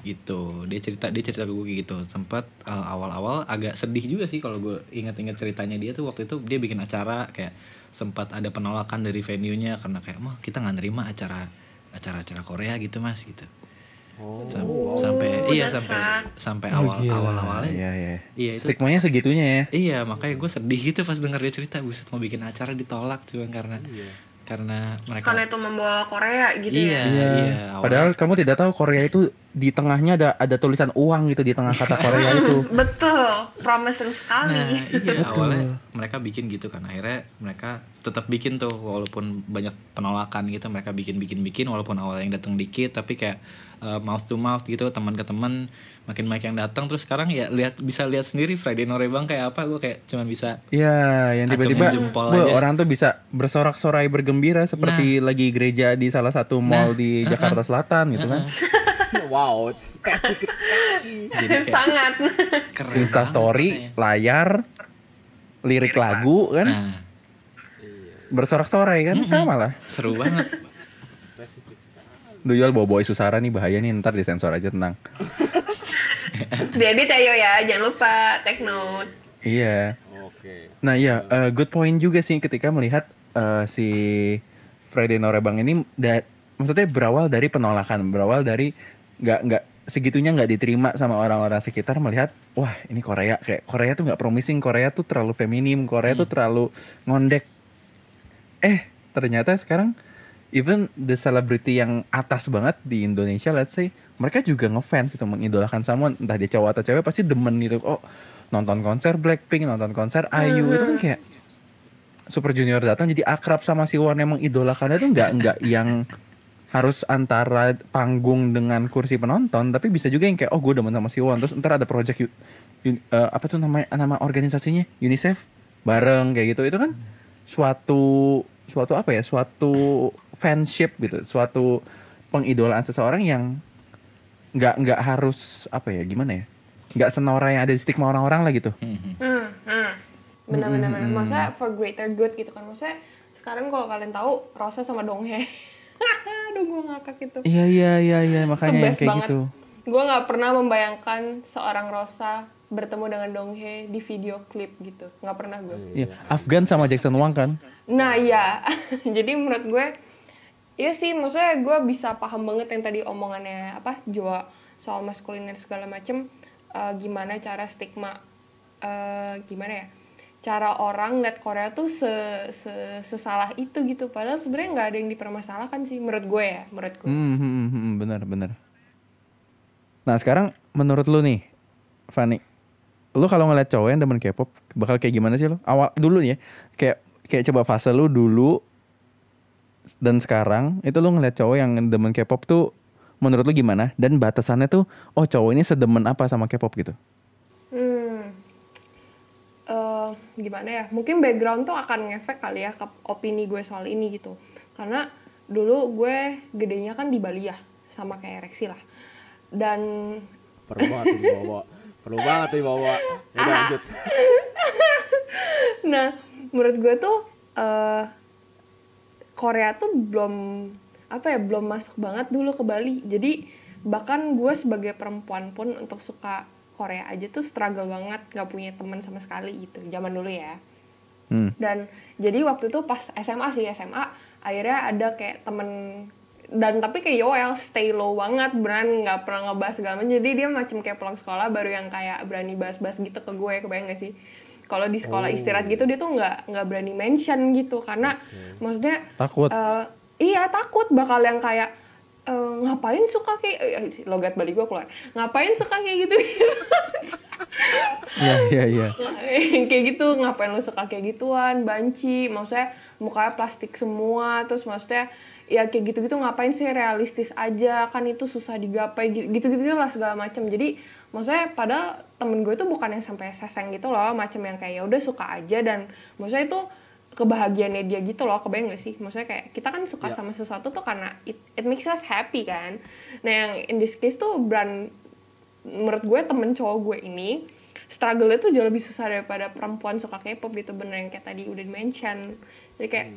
gitu dia cerita dia cerita ke gue gitu sempat eh, awal-awal agak sedih juga sih kalau gue ingat-ingat ceritanya dia tuh waktu itu dia bikin acara kayak sempat ada penolakan dari venue-nya karena kayak mah kita nggak nerima acara acara-acara Korea gitu mas gitu Oh. Sam- Oh, sampai iya sampai sampai Oh, awal gila. awal awalnya Iya, iya. iya itu Stigmanya segitunya ya. Iya makanya gue sedih gitu pas denger dia cerita buset mau bikin acara ditolak cuma karena Iya. karena mereka Karena itu membawa Korea gitu iya ya. iya, Iya. awalnya- Padahal kamu tidak tahu Korea itu di tengahnya ada ada tulisan uang gitu di tengah kata Korea itu. Betul, promising sekali. nah iya Betul. awalnya mereka bikin gitu kan akhirnya mereka tetap bikin tuh walaupun banyak penolakan gitu mereka bikin bikin bikin walaupun awalnya yang datang dikit tapi kayak uh, mouth to mouth gitu teman ke teman makin banyak yang datang terus sekarang ya lihat bisa lihat sendiri Friday Norebang kayak apa gue kayak cuma bisa Iya, yang tiba-tiba jempol aja. orang tuh bisa bersorak-sorai bergembira seperti lagi gereja di salah satu mall Nah, di Jakarta Selatan gitu kan. Wow, spesifik sekali. jadi Sangat. keren Insta banget story, layar, lirik lagu kan, nah bersorak-sorai kan, sama lah. seru banget Spesifik sekali. Duyol bawa bawa isu sara nih bahaya nih ntar disensor aja tenang. Diedit ya Yo ya, jangan lupa take note. Iya. Oke. Nah iya, eh, good point juga sih ketika melihat eh, si Friday Norebang ini, da- maksudnya berawal dari penolakan, berawal dari nggak nggak segitunya nggak diterima sama orang-orang sekitar melihat, wah ini Korea kayak Korea tuh nggak promising, Korea tuh terlalu feminim, Korea tuh terlalu ngondek. Eh ternyata sekarang even the celebrity yang atas banget di Indonesia, let's say mereka juga ngefans itu mengidolakan someone, entah dia cowok atau cewek pasti demen gitu. Oh nonton konser Blackpink, nonton konser IU itu kan kayak Super Junior datang jadi akrab sama si Won yang mengidolakannya tuh nggak nggak yang harus antara panggung dengan kursi penonton tapi bisa juga yang kayak oh gue demen sama si Won terus ntar ada project eh, apa tuh namanya nama organisasinya UNICEF bareng kayak gitu itu kan suatu suatu apa ya suatu fanship gitu suatu pengidolaan seseorang yang nggak nggak harus apa ya gimana ya nggak senora yang ada di stigma orang-orang lah gitu. Hmm, hmm. Benar-benar. Hmm, hmm, hmm. Maksudnya for greater good gitu kan. Maksudnya sekarang kalau kalian tahu Rosa sama Donghae. Aduh gue ngakak itu. iya iya iya iya makanya yang kayak banget. gitu Gue nggak pernah membayangkan seorang Rosa bertemu dengan Donghae di video klip gitu. Nggak pernah gue. Iya, Afgan sama Jackson Wang kan? Nah iya, jadi menurut gue, iya sih, maksudnya gue bisa paham banget yang tadi omongannya apa Joa soal maskuliner segala macem. eh, gimana cara stigma, eh, gimana ya? Cara orang liat Korea tuh se, se- sesalah itu gitu. Padahal sebenarnya nggak ada yang dipermasalahkan sih, menurut gue ya, menurut gue. Hmm, hmm, hmm, hmm, bener. Nah sekarang menurut lu nih, Fanny, lu kalau ngeliat cowok yang demen K-pop bakal kayak gimana sih lu? Awal dulu ya, kayak kayak coba fase lu dulu dan sekarang itu lu ngeliat cowok yang demen K-pop tuh menurut lu gimana? Dan batasannya tuh, oh cowok ini sedemen apa sama K-pop gitu? Hmm. Eh, gimana ya? Mungkin background tuh akan ngefek kali ya ke opini gue soal ini gitu. Karena dulu gue gedenya kan di Bali ya, sama kayak Rexi lah. Dan Perlu banget dibawa. Perlu banget dibawa. Ya udah lanjut. nah, menurut gue tuh eh Korea tuh belum apa ya, belum masuk banget dulu ke Bali. Jadi bahkan gue sebagai perempuan pun untuk suka Korea aja tuh struggle banget, gak punya teman sama sekali gitu. Zaman dulu ya. Hmm. dan jadi waktu itu pas SMA sih SMA akhirnya ada kayak temen dan tapi kayak Yoel stay low banget beneran nggak pernah ngebahas segala macam jadi dia macam kayak pulang sekolah baru yang kayak berani bahas-bahas gitu ke gue kebayang gak sih kalau di sekolah Oh. istirahat gitu dia tuh nggak nggak berani mention gitu karena maksudnya Takut. eh, iya takut bakal yang kayak "Eh, ngapain suka kayak eh, logat Bali gue keluar. Ngapain suka kayak gitu? Iya iya iya. kayak gitu ngapain lu suka kayak gituan banci? Maksudnya mukanya plastik semua terus maksudnya ya kayak gitu-gitu ngapain sih realistis aja? Kan itu susah digapai gitu-gitu lah segala macam jadi maksudnya padahal temen gue itu bukan yang sampai seseng gitu loh macam yang kayak ya udah suka aja. Dan maksudnya itu kebahagiaannya dia gitu loh kebayang gak sih? Maksudnya kayak kita kan suka Ya. sama sesuatu tuh karena it, it makes us happy kan. Nah yang in this case tuh brand menurut gue temen cowok gue ini struggle itu jauh lebih susah daripada perempuan suka K-pop gitu bener yang kayak tadi udah mention jadi kayak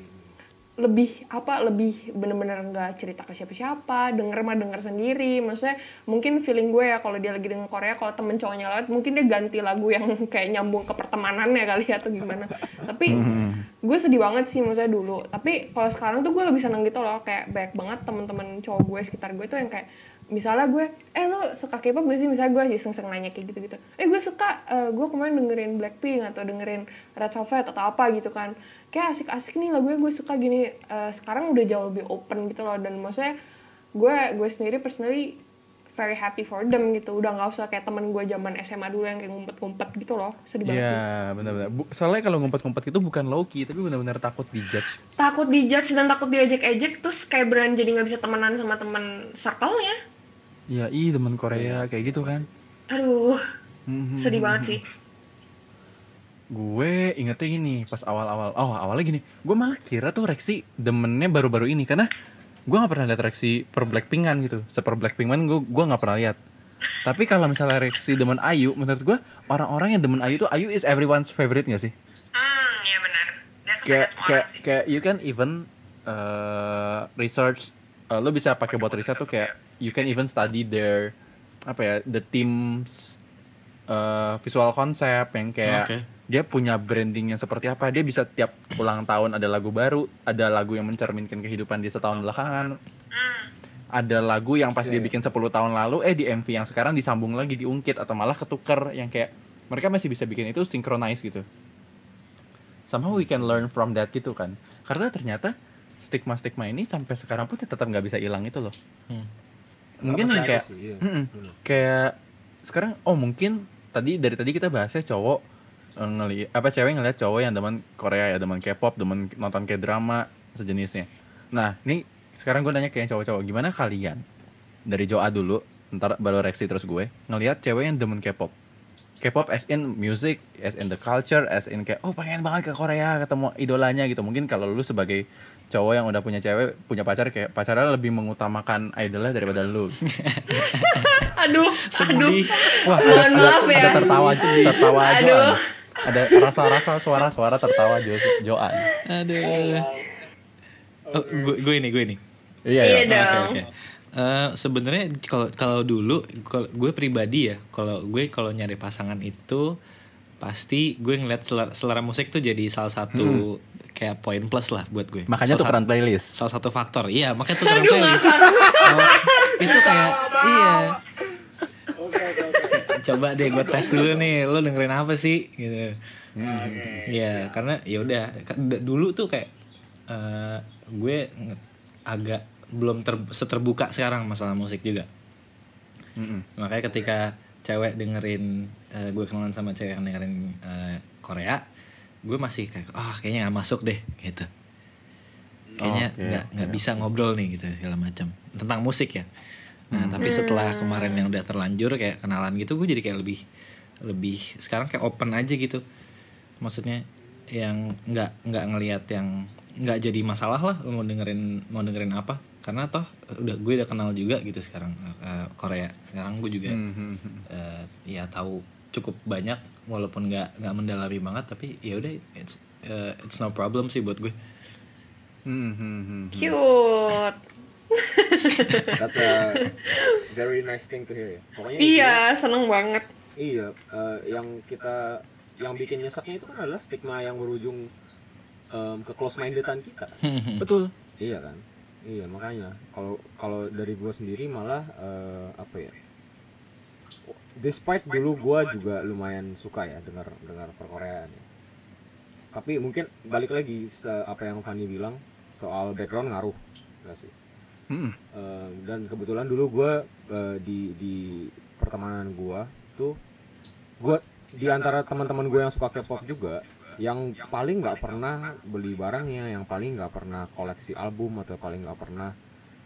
lebih apa lebih bener-bener nggak cerita ke siapa-siapa denger mah denger sendiri. Maksudnya mungkin feeling gue ya kalau dia lagi denger Korea kalau temen cowoknya lewat mungkin dia ganti lagu yang kayak nyambung ke pertemanannya kali ya atau gimana. Tapi gue sedih banget sih maksudnya dulu. Tapi kalau sekarang tuh gue lebih seneng gitu loh kayak banyak banget temen-temen cowok gue sekitar gue tuh yang kayak misalnya gue eh lo suka K-pop gak sih? Misalnya gue iseng-iseng nanya kayak gitu-gitu. Eh gue suka eh, gue kemarin dengerin Blackpink atau dengerin Red Velvet atau apa gitu kan. Kayak asik-asik nih lagunya gue suka gini. Eh, sekarang udah jauh lebih open gitu loh. Dan maksudnya gue gue sendiri personally very happy for them gitu. Udah nggak usah kayak temen gue zaman SMA dulu yang kayak ngumpet-ngumpet gitu loh. Sedih banget sih. Iya benar-benar. Soalnya kalau ngumpet-ngumpet itu bukan low key tapi benar-benar takut dijudge. takut dijudge dan takut diajak-ejek terus kayak beran jadi nggak bisa temenan sama temen circle-nya Iya, ih teman Korea kayak gitu kan. aduh Mhm. sedih banget sih Gue ingetnya gini pas awal-awal. Oh awalnya gini. Gue malah kira tuh Rexy demennya baru-baru ini karena gue nggak pernah lihat Rexy per Blackpinkan gitu. Seper Blackpinkan gue gue nggak pernah lihat. Tapi kalau misalnya Rexy demen Ayu, menurut gue orang-orang yang demen Ayu tuh Ayu is everyone's favorite gak sih? hmm ya benar kayak kayak kayak you can even uh, research uh, lo bisa pakai buat riset tuh kayak you can even study their apa ya the teams uh, visual concept yang kayak Oke. dia punya branding yang seperti apa dia bisa tiap ulang tahun ada lagu baru ada lagu yang mencerminkan kehidupan di setahun belakangan. Ada lagu yang pas dia bikin 10 tahun lalu eh di MV yang sekarang disambung lagi diungkit atau malah ketuker yang kayak mereka masih bisa bikin itu synchronize gitu. Somehow we can learn from that gitu kan. Karena ternyata stigma-stigma ini sampai sekarang pun tetap nggak bisa hilang itu loh. Hmm. Mungkin yang kayak sih, iya. Mm-mm. Bener. kayak sekarang oh mungkin tadi dari tadi kita bahasnya cowok eh, ngeli apa cewek ngeliat cowok yang demen Korea ya demen K-pop demen nonton kayak drama sejenisnya nah ini sekarang gue nanya ke yang cowok-cowok gimana kalian dari Joa dulu ntar baru reaksi terus gue ngelihat cewek yang demen K-pop K-pop as in music, as in the culture, as in kayak oh pengen banget ke Korea ketemu idolanya gitu. Mungkin kalau lu sebagai cowok yang udah punya cewek, punya pacar kayak pacarnya lebih mengutamakan idolnya daripada lu. aduh aduh Sedih. Wah, Mohon ada, ada, maaf ya. ada tertawa tertawa Aduh. Joan. Ada rasa-rasa suara-suara tertawa Jo Joan. Aduh. Oh, gue gue ini gue ini. Iya, Iya iya. dong. Oke, oke. Eh, sebenarnya kalau kalau dulu kalau gue pribadi ya kalau gue kalau nyari pasangan itu pasti gue ngeliat selera, selera musik tuh jadi salah satu kayak poin plus lah buat gue. Makanya Salah tukeran satu- playlist. salah satu faktor. Iya makanya tukeran playlist. Oh, itu kayak iya. Coba deh gue tes dulu nih lo dengerin apa sih? Gitu. Ya karena ya udah dulu tuh kayak eh, gue agak belum ter- seterbuka sekarang masalah musik juga. Mm-mm. makanya ketika cewek dengerin eh, gue kenalan sama cewek yang dengerin eh, Korea gue masih kayak ah kayaknya nggak masuk deh gitu. Kayaknya nggak nggak oke, bisa ngobrol nih gitu segala macam tentang musik ya. Nah tapi setelah kemarin yang udah terlanjur kayak kenalan gitu gue jadi kayak lebih lebih sekarang kayak open aja gitu. Maksudnya yang nggak nggak ngelihat yang nggak jadi masalah lah mau dengerin mau dengerin apa karena toh udah gue udah kenal juga gitu sekarang eh, Korea sekarang gue juga eh, ya tahu cukup banyak walaupun nggak nggak mendalami banget tapi ya udah it's eh, it's no problem sih buat gue Mhm. cute That's a very nice thing to hear ya. Pokoknya iya seneng banget Iya, eh, yang kita yang bikin nyeseknya itu kan adalah stigma yang berujung em, ke close mindedan kita. Betul. iya kan? Iya, makanya kalau kalau dari gua sendiri malah eh, apa ya? Despite dulu gua juga lumayan suka ya dengar dengar perkoreaan ya. Tapi mungkin balik lagi se apa yang Fanny bilang soal background ngaruh nggak sih? Mm-mm. Eh, dan kebetulan dulu gue di di pertemanan gue tuh gue di antara teman-teman gue yang suka K-pop juga yang paling nggak pernah beli barangnya yang paling nggak pernah koleksi album atau paling nggak pernah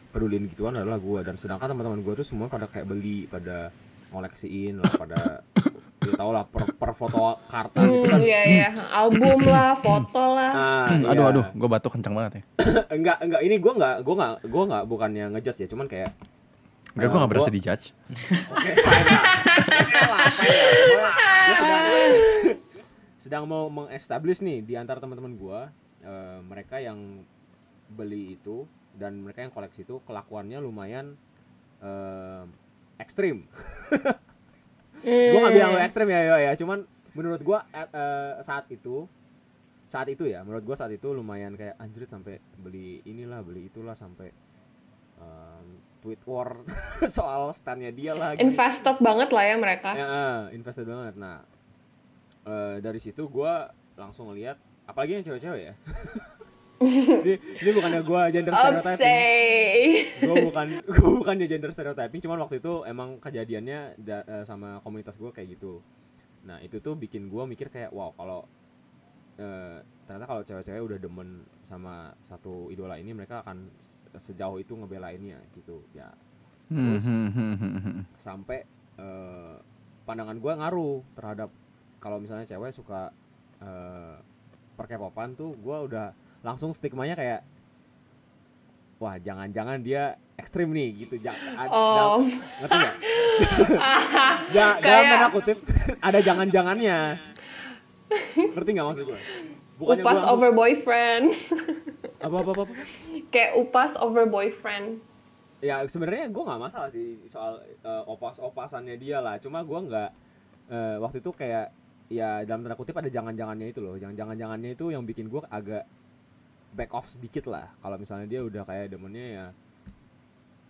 pedulin gituan adalah gue dan sedangkan teman-teman gue tuh semua pada kayak beli pada koleksiin lah pada ya tau lah per, per foto karta gitu Hmm, kan iya iya, album lah, foto lah. Ah, aduh iya. aduh, gue batuk kencang banget ya. enggak enggak ini gue nggak gue nggak gue nggak bukannya ngejudge ya cuman kayak Enggak, gue Eh, gak berasa gua- di judge. Oke, fine lah. Oke lah, fine lah. Gua- gua sedang mau mengestablish nih di antara teman-teman gua eh, mereka yang beli itu dan mereka yang koleksi itu kelakuannya lumayan eh, ekstrim. gua nggak bilang lu ekstrim ya yo ya, cuman menurut gua eh, eh, saat itu saat itu ya, menurut gua saat itu lumayan kayak anjrit sampai beli inilah, beli itulah sampai em, tweet war soal standnya dia lah gini. Invested banget lah ya mereka. Ya, eh, invested banget. Nah, eh, dari situ gua langsung lihat, apalagi yang cewek-cewek ya. ini, ini bukannya gua gender stereotyping. Gua bukan gua bukan gender stereotyping, cuman waktu itu emang kejadiannya da- eh, sama komunitas gua kayak gitu. Nah, itu tuh bikin gua mikir kayak wow, kalau eh, ternyata kalau cewek-cewek udah demen sama satu idola ini mereka akan se- sejauh itu ngebelainnya gitu. Ya, Hmm, hmm, hmm, hmm, sampai eh, pandangan gue ngaruh terhadap kalau misalnya cewek suka eh, perkepopan tuh gue udah langsung stigmanya kayak wah jangan-jangan dia ekstrim nih gitu jangan Oh, ngerti nggak ja, dalam Kayak- tanda kutip ada jangan-jangannya ngerti nggak maksud gue Bukannya upas gua over boyfriend. apa apa apa, apa? Kayak upas over boyfriend. ya sebenarnya gue nggak masalah sih soal eh, opas-opasannya dia lah cuma gue nggak eh, waktu itu kayak ya dalam tanda kutip ada jangan-jangannya itu loh. Yang jangan-jangannya itu yang bikin gue agak back off sedikit lah. Kalau misalnya dia udah kayak demennya ya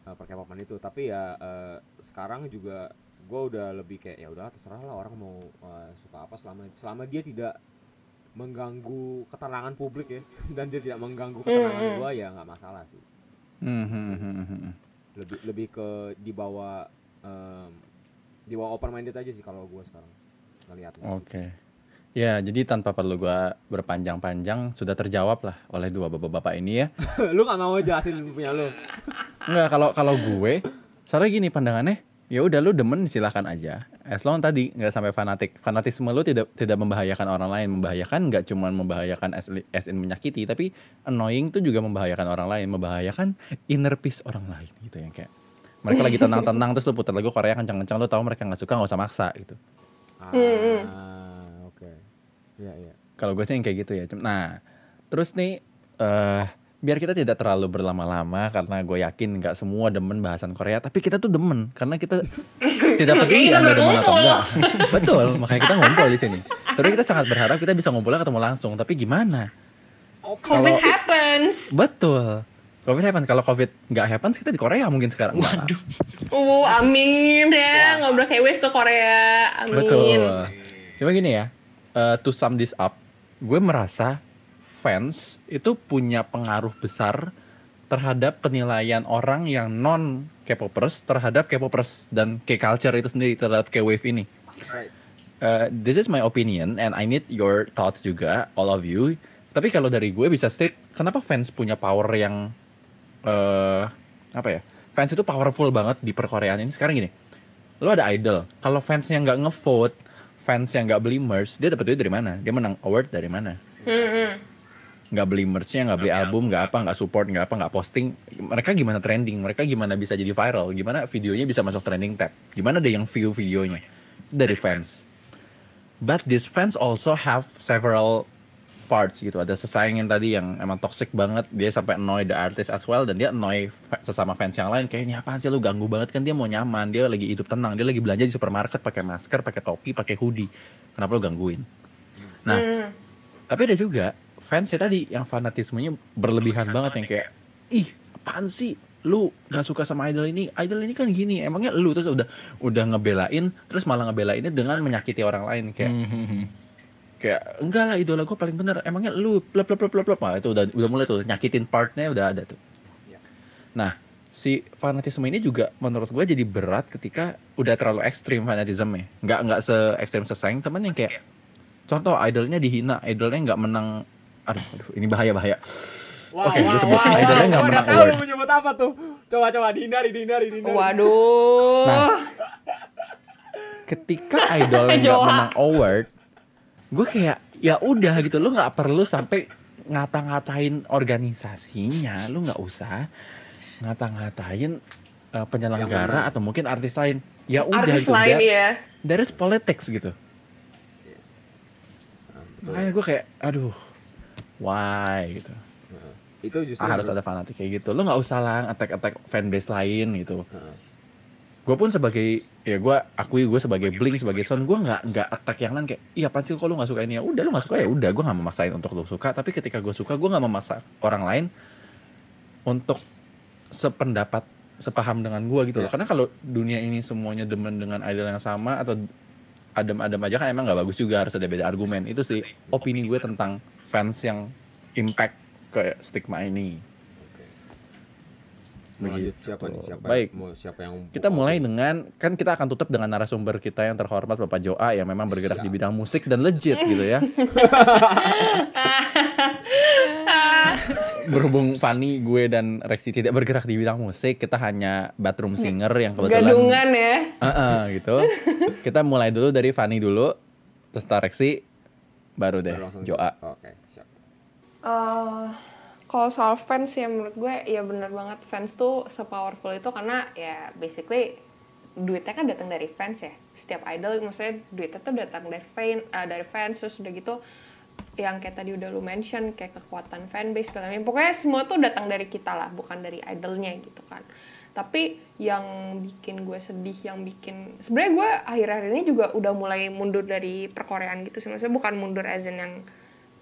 eh, perkepopan itu. Tapi ya eh, sekarang juga gue udah lebih kayak ya udahlah terserah lah orang mau eh, suka apa selama selama dia tidak mengganggu keterangan publik ya. Dan dia tidak mengganggu keterangan Mm, mm. gue ya nggak masalah sih. Hmm, hmm, hmm, hmm. lebih lebih ke dibawa em, dibawa open minded aja sih kalau gue sekarang ngelihatnya Oke. Ya, jadi tanpa perlu gua berpanjang-panjang sudah terjawab lah oleh dua bapak-bapak ini ya. lu gak mau jelasin punya lu Enggak, kalau kalau gue soalnya gini pandangannya, ya udah lu demen silahkan aja. As long tadi nggak sampai fanatik. Fanatisme lu tidak tidak membahayakan orang lain, membahayakan nggak cuma membahayakan as, as in menyakiti, tapi annoying tuh juga membahayakan orang lain, membahayakan inner peace orang lain gitu ya kayak. Mereka lagi tenang-tenang terus lu putar lagu Korea kencang-kencang lu tahu mereka nggak suka nggak usah maksa gitu. Ah oke Iya iya Kalau gue sih yang kayak gitu ya. Nah, terus nih eh biar kita tidak terlalu berlama-lama karena gue yakin nggak semua demen bahasan Korea, tapi kita tuh demen karena kita tidak peduli anda demen atau enggak. Betul, makanya kita ngumpul di sini. Sebenarnya kita sangat berharap kita bisa ngumpulnya ketemu langsung, tapi gimana? COVID Kalau- happens. Betul. Covid happens. Kalau Covid nggak happens, kita di Korea mungkin sekarang. Waduh. Uh, amin ya, ngobrol kayak wave ke Korea. Amin. Betul. Cuma gini ya, eh, to sum this up, gue merasa fans itu punya pengaruh besar terhadap penilaian orang yang non K-popers terhadap K-popers dan K-culture itu sendiri terhadap K-wave ini. right Eh, this is my opinion and I need your thoughts juga, all of you. Tapi kalau dari gue bisa state, kenapa fans punya power yang eh apa ya? Fans itu powerful banget di perkoreaan ini. Sekarang gini, lo ada idol. Kalau fansnya nggak ngevote, fans yang nggak beli merch, dia dapat duit dari mana? Dia menang award dari mana? Hmm, hmm. nggak beli merchnya, nggak beli album, nggak apa, nggak support, nggak apa, nggak posting. Mereka gimana trending? Mereka gimana bisa jadi viral? Gimana videonya bisa masuk trending tab? Gimana ada yang view videonya? Dari fans. But these fans also have several parts gitu. Ada sesaingin tadi yang emang toxic banget. Dia sampai annoy the artist as well dan dia annoy sesama fans yang lain. Kayak ini apaan sih lu ganggu banget kan dia mau nyaman, dia lagi hidup tenang, dia lagi belanja di supermarket pakai masker, pakai topi, pakai hoodie. Kenapa lu gangguin? Nah, Hmm. tapi ada juga fans ya tadi yang fanatismenya berlebihan banget yang kayak ih apaan sih lu gak suka sama idol ini idol ini kan gini emangnya lu terus udah udah ngebelain terus malah ngebelainnya dengan menyakiti orang lain kayak Hmm, kayak enggak lah idola gue paling bener emangnya lu plop plop plop plop plop Nah, itu udah udah mulai tuh nyakitin partnya udah ada tuh Ya. nah si fanatisme ini juga menurut gue jadi berat ketika udah terlalu ekstrim fanatisme nggak nggak se ekstrim sesayang temen yang kayak contoh idolnya dihina idolnya nggak menang aduh, aduh ini bahaya bahaya Wah, Oke, gue wah, sebut wah, idolnya nggak menang udah tahu award. lu mau nyebut apa tuh. Coba coba dihindari, dihindari, dihindari. Waduh. Nah, ketika idolnya nggak menang award gue kayak ya udah gitu lu nggak perlu sampai ngata-ngatain organisasinya lu nggak usah ngata-ngatain uh, penyelenggara atau mungkin artis lain ya udah Artis gitu lain ya. is politics gitu Yes. Nah, makanya gue kayak aduh why gitu Heeh. Itu justru Ah, harus ada fanatik kayak gitu lo nggak usah lah attack-attack fanbase lain gitu Heeh. Gue pun sebagai ya gue akui gue sebagai bling sebagai son gue nggak nggak attack yang lain kayak iya pasti kalau lu nggak suka ini? Ya udah lu nggak suka ya udah gue nggak memaksain untuk lu suka. Tapi ketika gue suka gue nggak memaksa orang lain untuk sependapat sepaham dengan gue gitu loh. Yes. karena kalau dunia ini semuanya demen dengan idol yang sama atau adem-adem aja kan emang nggak bagus juga harus ada beda argumen. Itu sih opini gue tentang fans yang impact ke stigma ini Begitu. siapa nih? Siapa Baik. mau siapa yang Kita mulai dengan kan kita akan tutup dengan narasumber kita yang terhormat Bapak Joa yang memang bergerak Siap. di bidang musik dan legit gitu ya. Berhubung Fanny, gue dan Rexi tidak bergerak di bidang musik, kita hanya bathroom singer yang kebetulan Gadungan ya. Heeh, gitu. Kita mulai dulu dari Fanny dulu, terus Rexi, baru deh Baru Joa. Oke, siap. Eh, kalau soal fans ya menurut gue ya bener banget. Fans tuh sepowerful itu karena ya basically duitnya kan datang dari fans ya. Setiap idol maksudnya duitnya tuh datang dari fan eh, dari fans terus udah gitu yang kayak tadi udah lu mention kayak kekuatan fanbase segala macam. Pokoknya semua tuh datang dari kita lah bukan dari idolnya gitu kan. Tapi yang bikin gue sedih yang bikin sebenarnya gue akhir-akhir ini juga udah mulai mundur dari perkoreaan gitu sih. Maksudnya bukan mundur as yang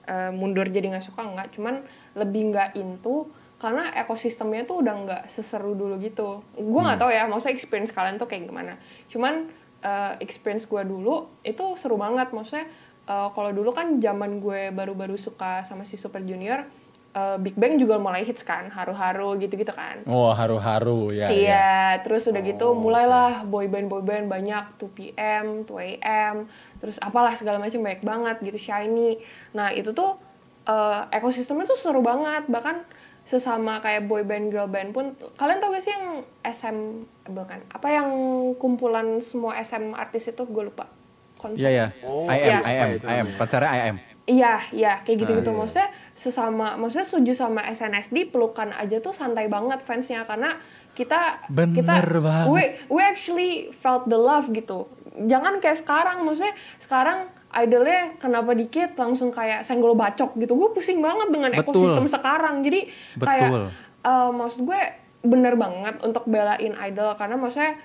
eh, mundur jadi nggak suka nggak. Cuman lebih nggak into karena ekosistemnya tuh udah nggak seseru dulu gitu. Gue nggak tahu ya maksudnya experience kalian tuh kayak gimana. Cuman eh, experience gue dulu itu seru banget. Maksudnya eh, kalau dulu kan zaman gue baru-baru suka sama si Super Junior eh, Big Bang juga mulai hits kan haru-haru gitu-gitu kan Oh, haru-haru ya. Iya, terus udah gitu Oh, mulailah boyband boyband banyak 2PM, 2AM, terus apalah segala macam banyak banget gitu Shiny. Nah itu tuh eh, ekosistemnya tuh seru banget bahkan sesama kayak boyband girl band pun kalian tau gak sih yang SM eh, bukan apa yang kumpulan semua SM artis itu gue lupa konsep Iya ya. Oh, I am, iya. I am, itu I am. Pacarnya I am. Iya, iya, kayak gitu-gitu. Ah, iya. Maksudnya sesama, maksudnya setuju sama SNSD, pelukan aja tuh santai banget fansnya karena kita Bener kita banget. we we actually felt the love gitu. Jangan kayak sekarang, maksudnya sekarang idolnya kenapa dikit langsung kayak senggol bacok gitu. Gue pusing banget dengan Betul. ekosistem sekarang. Jadi kayak Betul. eh, maksud gue bener banget untuk belain idol karena maksudnya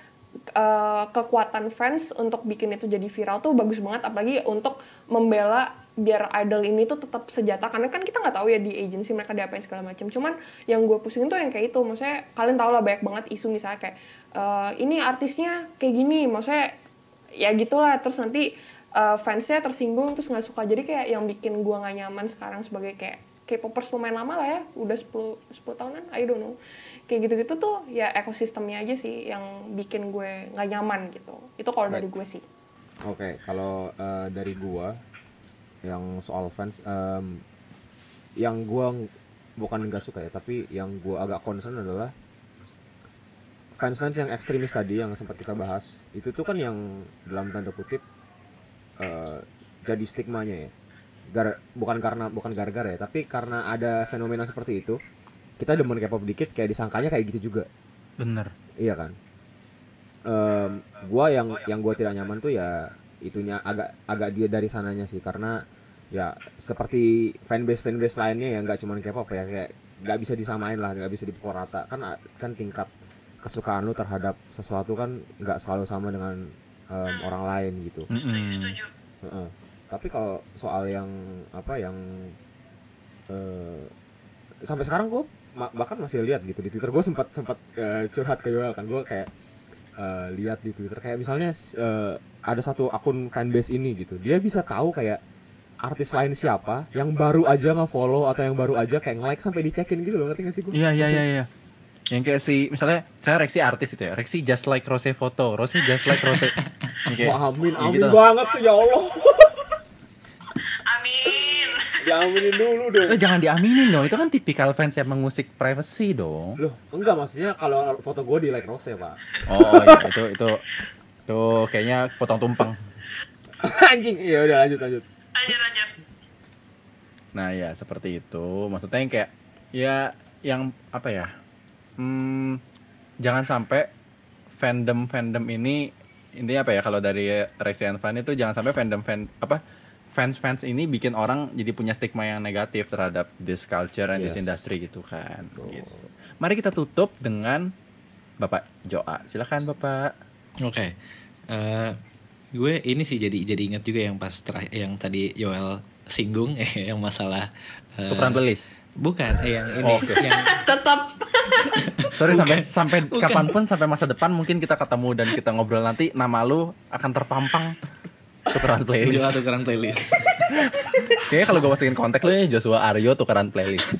eh, kekuatan fans untuk bikin itu jadi viral tuh bagus banget apalagi untuk membela biar idol ini tuh tetap sejata karena kan kita nggak tahu ya di agency mereka diapain segala macam cuman yang gue pusingin tuh yang kayak itu. Maksudnya kalian tau lah banyak banget isu misalnya kayak eh, ini artisnya kayak gini. Maksudnya ya gitulah. Terus nanti eh, fansnya tersinggung terus nggak suka. Jadi kayak yang bikin gue nggak nyaman sekarang sebagai kayak K-popers lumayan lama lah ya. Udah 10 10 tahunan? I don't know. Kayak gitu-gitu tuh ya ekosistemnya aja sih yang bikin gue nggak nyaman gitu. Itu kalau dari gue sih. Oke, kalau eh, dari gua yang soal fans em, yang gua ng- bukan nggak suka ya, tapi yang gua agak concern adalah fans-fans yang ekstremis tadi yang sempat kita bahas. Itu tuh kan yang dalam tanda kutip eh, jadi stigmanya ya. Gar- bukan karena bukan gara-gara ya, tapi karena ada fenomena seperti itu, kita demen K-pop dikit kayak disangkanya kayak gitu juga. Bener. Iya kan. Em, gua yang yang gua tidak nyaman tuh ya itunya agak agak dia dari sananya sih karena ya seperti fanbase fanbase lainnya ya nggak cuman K-pop ya kayak nggak bisa disamain lah nggak bisa dipukul rata. Kan kan tingkat kesukaan lu terhadap sesuatu kan nggak selalu sama dengan em, orang lain gitu. Heeh. Tapi kalau soal yang apa yang eh, sampai sekarang gue bahkan masih lihat gitu di Twitter gue sempat sempat eh, curhat ke Yoel kan. Gue kayak eh, lihat di Twitter kayak misalnya eh, ada satu akun fanbase ini gitu. Dia bisa tahu kayak artis lain siapa yang baru aja nge-follow atau yang baru aja kayak nge-like sampai dicekin gitu loh ngerti gak sih gue? Iya iya iya iya. Yang kayak si misalnya saya Rexi artis itu ya. Rexi just like Rose foto, Rose just like Rose. Kayak- Wah, amin, ya amin gitu. banget tuh ya Allah. Amin. Diaminin dulu dong. Eh, jangan diaminin dong, itu kan tipikal fans yang mengusik privacy dong. Loh, enggak maksudnya kalau foto gue di like Rose ya, Pak. Oh iya, itu itu itu kayaknya potong tumpeng. Anjing. Iya udah lanjut lanjut. Lanjut lanjut. Nah ya seperti itu. Maksudnya yang kayak ya yang apa ya? Hmm, jangan sampai fandom fandom ini intinya apa ya kalau dari Rexian fan itu jangan sampai fandom fan apa fans fans ini bikin orang jadi punya stigma yang negatif terhadap this culture and this Yes. industry gitu kan. Gitu. Mari kita tutup dengan Bapak Joa. Silakan Bapak. Oke. Eh, gue ini sih jadi jadi ingat juga yang pas terakhir yang tadi Yoel singgung eh yang masalah eh, Tukeran playlist. Bukan, eh, yang ini Oh, oke. yang Tetap. Sorry sampai sampai Bukan. kapan pun sampai masa depan mungkin kita ketemu dan kita ngobrol nanti nama lu akan terpampang tukeran playlist. jual tukeran playlist. Kayaknya kalau gue masukin konteks lu ya Joshua Aryo tukeran playlist.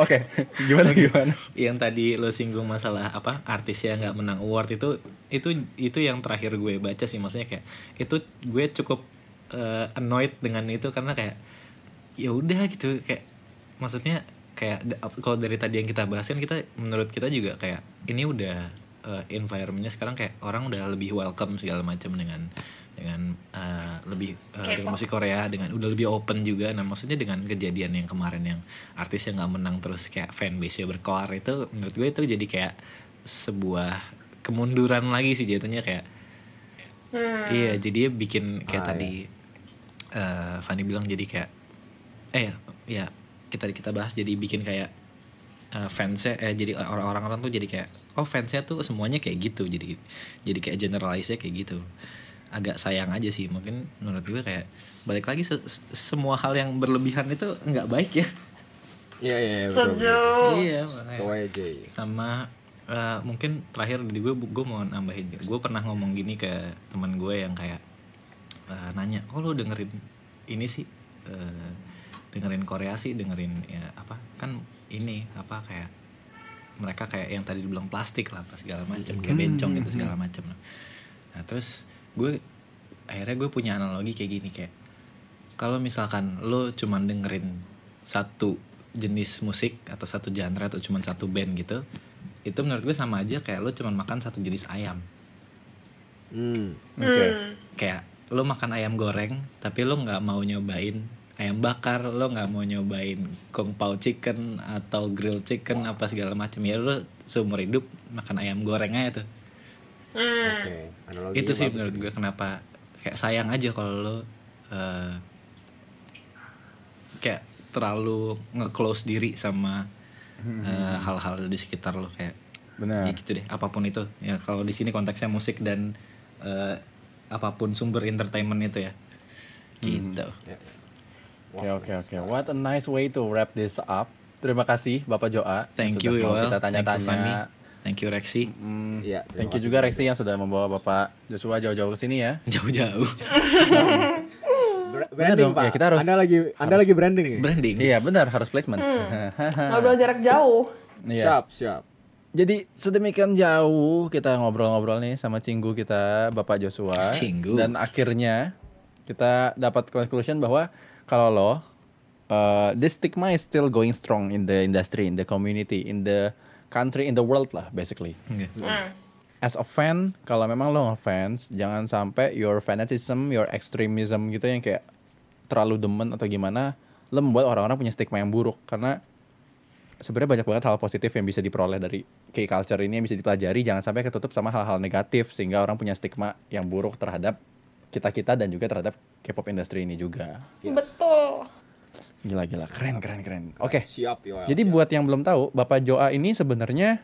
Oke, gimana gimana? yang tadi lo singgung masalah apa artis yang nggak menang award itu itu itu yang terakhir gue baca sih. Maksudnya kayak itu gue cukup eh, annoyed dengan itu karena kayak ya udah gitu. Kayak maksudnya kayak kalau dari tadi yang kita bahas kan kita menurut kita juga kayak ini udah eh, environmentnya sekarang kayak orang udah lebih welcome segala macam dengan dengan eh, lebih dengan K-pop. musik Korea dengan udah lebih open juga nah maksudnya dengan kejadian yang kemarin yang artis yang nggak menang terus kayak fanbase nya berkoar itu menurut gue itu jadi kayak sebuah kemunduran lagi sih jatuhnya kayak Hmm. iya jadi bikin kayak Ah, tadi eh Fanny bilang jadi kayak eh ya kita kita bahas jadi bikin kayak eh, fansnya eh jadi orang-orang orang tuh jadi kayak oh fansnya tuh semuanya kayak gitu jadi jadi kayak generalize kayak gitu agak sayang aja sih mungkin menurut gue kayak balik lagi se- se- semua hal yang berlebihan itu nggak baik ya Iya iya iya. Setuju. iya aja. sama eh, mungkin terakhir di gue gue mau nambahin gue pernah ngomong gini ke teman gue yang kayak eh, nanya oh lo dengerin ini sih eh, dengerin Korea sih dengerin ya apa kan ini apa kayak mereka kayak yang tadi dibilang plastik lah apa segala macam kayak bencong gitu segala macam nah terus gue akhirnya gue punya analogi kayak gini kayak kalau misalkan lo cuman dengerin satu jenis musik atau satu genre atau cuman satu band gitu itu menurut gue sama aja kayak lo cuman makan satu jenis ayam Hmm. Oke. Hmm. kayak lo makan ayam goreng tapi lo nggak mau nyobain ayam bakar lo nggak mau nyobain kung pao chicken atau grill chicken apa segala macam ya lo seumur hidup makan ayam goreng aja tuh Hmm. Oke. Analoginya itu sih bagus menurut gue kenapa kayak sayang aja kalau lo eh, kayak terlalu nge-close diri sama eh, hal-hal di sekitar lo kayak Benar. ya gitu deh apa pun itu ya kalau di sini konteksnya musik dan eh, apa pun sumber entertainment itu ya gitu Ya. Oke oke oke. What a nice way to wrap this up. Terima kasih Bapak Joa. thank sudah you Yoel Kita thank you Fanny tanya-tanya. Thank you Rexi Hmm, Iya, terima thank you kasih juga. Rexi yang sudah membawa Bapak Joshua jauh-jauh ke sini ya. jauh-jauh Branding dong, Pak. ya, kita harus- Anda lagi Anda lagi branding ya? branding Iya benar harus placement. Ngobrol jarak jauh. Iya. Siap, siap. Jadi sedemikian jauh kita ngobrol-ngobrol nih sama Cinggu kita Bapak Joshua Cinggu. dan akhirnya kita dapat conclusion bahwa kalau lo uh, this stigma is still going strong in the industry, in the community, in the country, in the world lah basically. Oke. Hmm. As a fan, kalau memang lo ngefans, jangan sampai your fanatism, your extremism gitu yang kayak terlalu demen atau gimana, lo membuat orang-orang punya stigma yang buruk karena sebenarnya banyak banget hal positif yang bisa diperoleh dari K-culture ini yang bisa dipelajari, jangan sampai ketutup sama hal-hal negatif sehingga orang punya stigma yang buruk terhadap kita-kita dan juga terhadap K-pop industri ini juga. Yes. Betul. Gila-gila, keren keren keren. Oke. Siap, Yoel. Jadi siap. buat yang belum tahu, Bapak Joa ini sebenarnya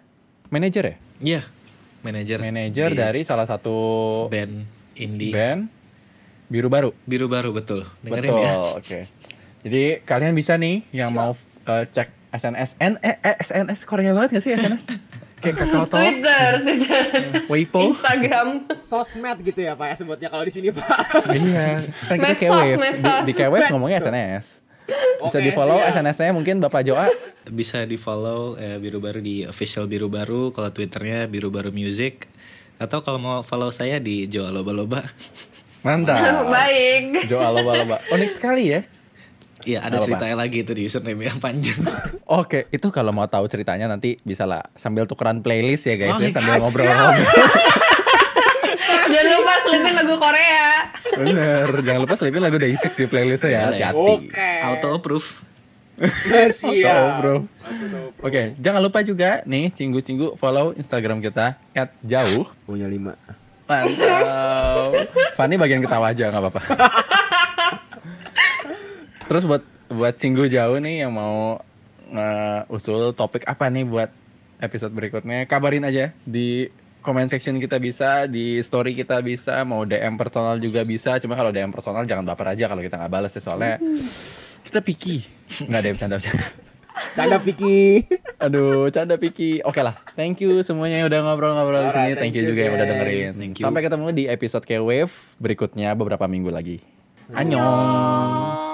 manajer ya? Iya, manajer Manajer di dari salah satu band indie band biru baru. biru baru betul. Dengerin Betul. ya. Oke. Jadi kalian bisa nih yang mau uh, cek SNS N eh, eh, SNS Korea banget gak sih SNS? Kayak Kakao Talk, Twitter, Twitter, Weibo. Instagram. sosmed gitu ya Pak ya sebutnya kalau di sini Pak. Iya, kan kita K-Wave. Di, di K-Wave ngomongnya. SNS. Bisa di follow. SNS-nya mungkin Bapak Joa. Bisa di follow eh, Biru Baru di official Biru Baru, kalau Twitternya Biru Baru Music. Atau kalau mau follow saya di Joa Loba Loba. Mantap. Baik. Joa loba-loba. Unik sekali ya. Iya ada ceritanya lagi itu di username yang panjang. Oke, itu kalau mau tahu ceritanya nanti bisa lah sambil tukeran playlist ya guys Oh ya sambil ngobrol-ngobrol. Jangan lupa selipin lagu Korea. Bener, jangan lupa selipin lagu Day6 di playlistnya ya, hati-hati. Oke. Auto approve. Bro. Oke, jangan lupa juga nih cinggu-cinggu follow Instagram kita @jauh. Punya lima. Mantap. Fanny bagian ketawa aja nggak apa-apa. Terus buat buat cinggu jauh nih yang mau usul topik apa nih buat episode berikutnya, kabarin aja di comment section kita bisa, di story kita bisa, mau DM personal juga bisa. Cuma kalau DM personal jangan baper aja kalau kita nggak balas ya soalnya kita picky. Nggak ada yang bercanda bercanda. Canda Piki. Aduh, canda Piki. Oke lah, thank you semuanya yang udah ngobrol-ngobrol di sini. Thank you thank you, juga yang udah guys. dengerin. Thank you. Sampai ketemu di episode K-Wave berikutnya beberapa minggu lagi. Annyeong.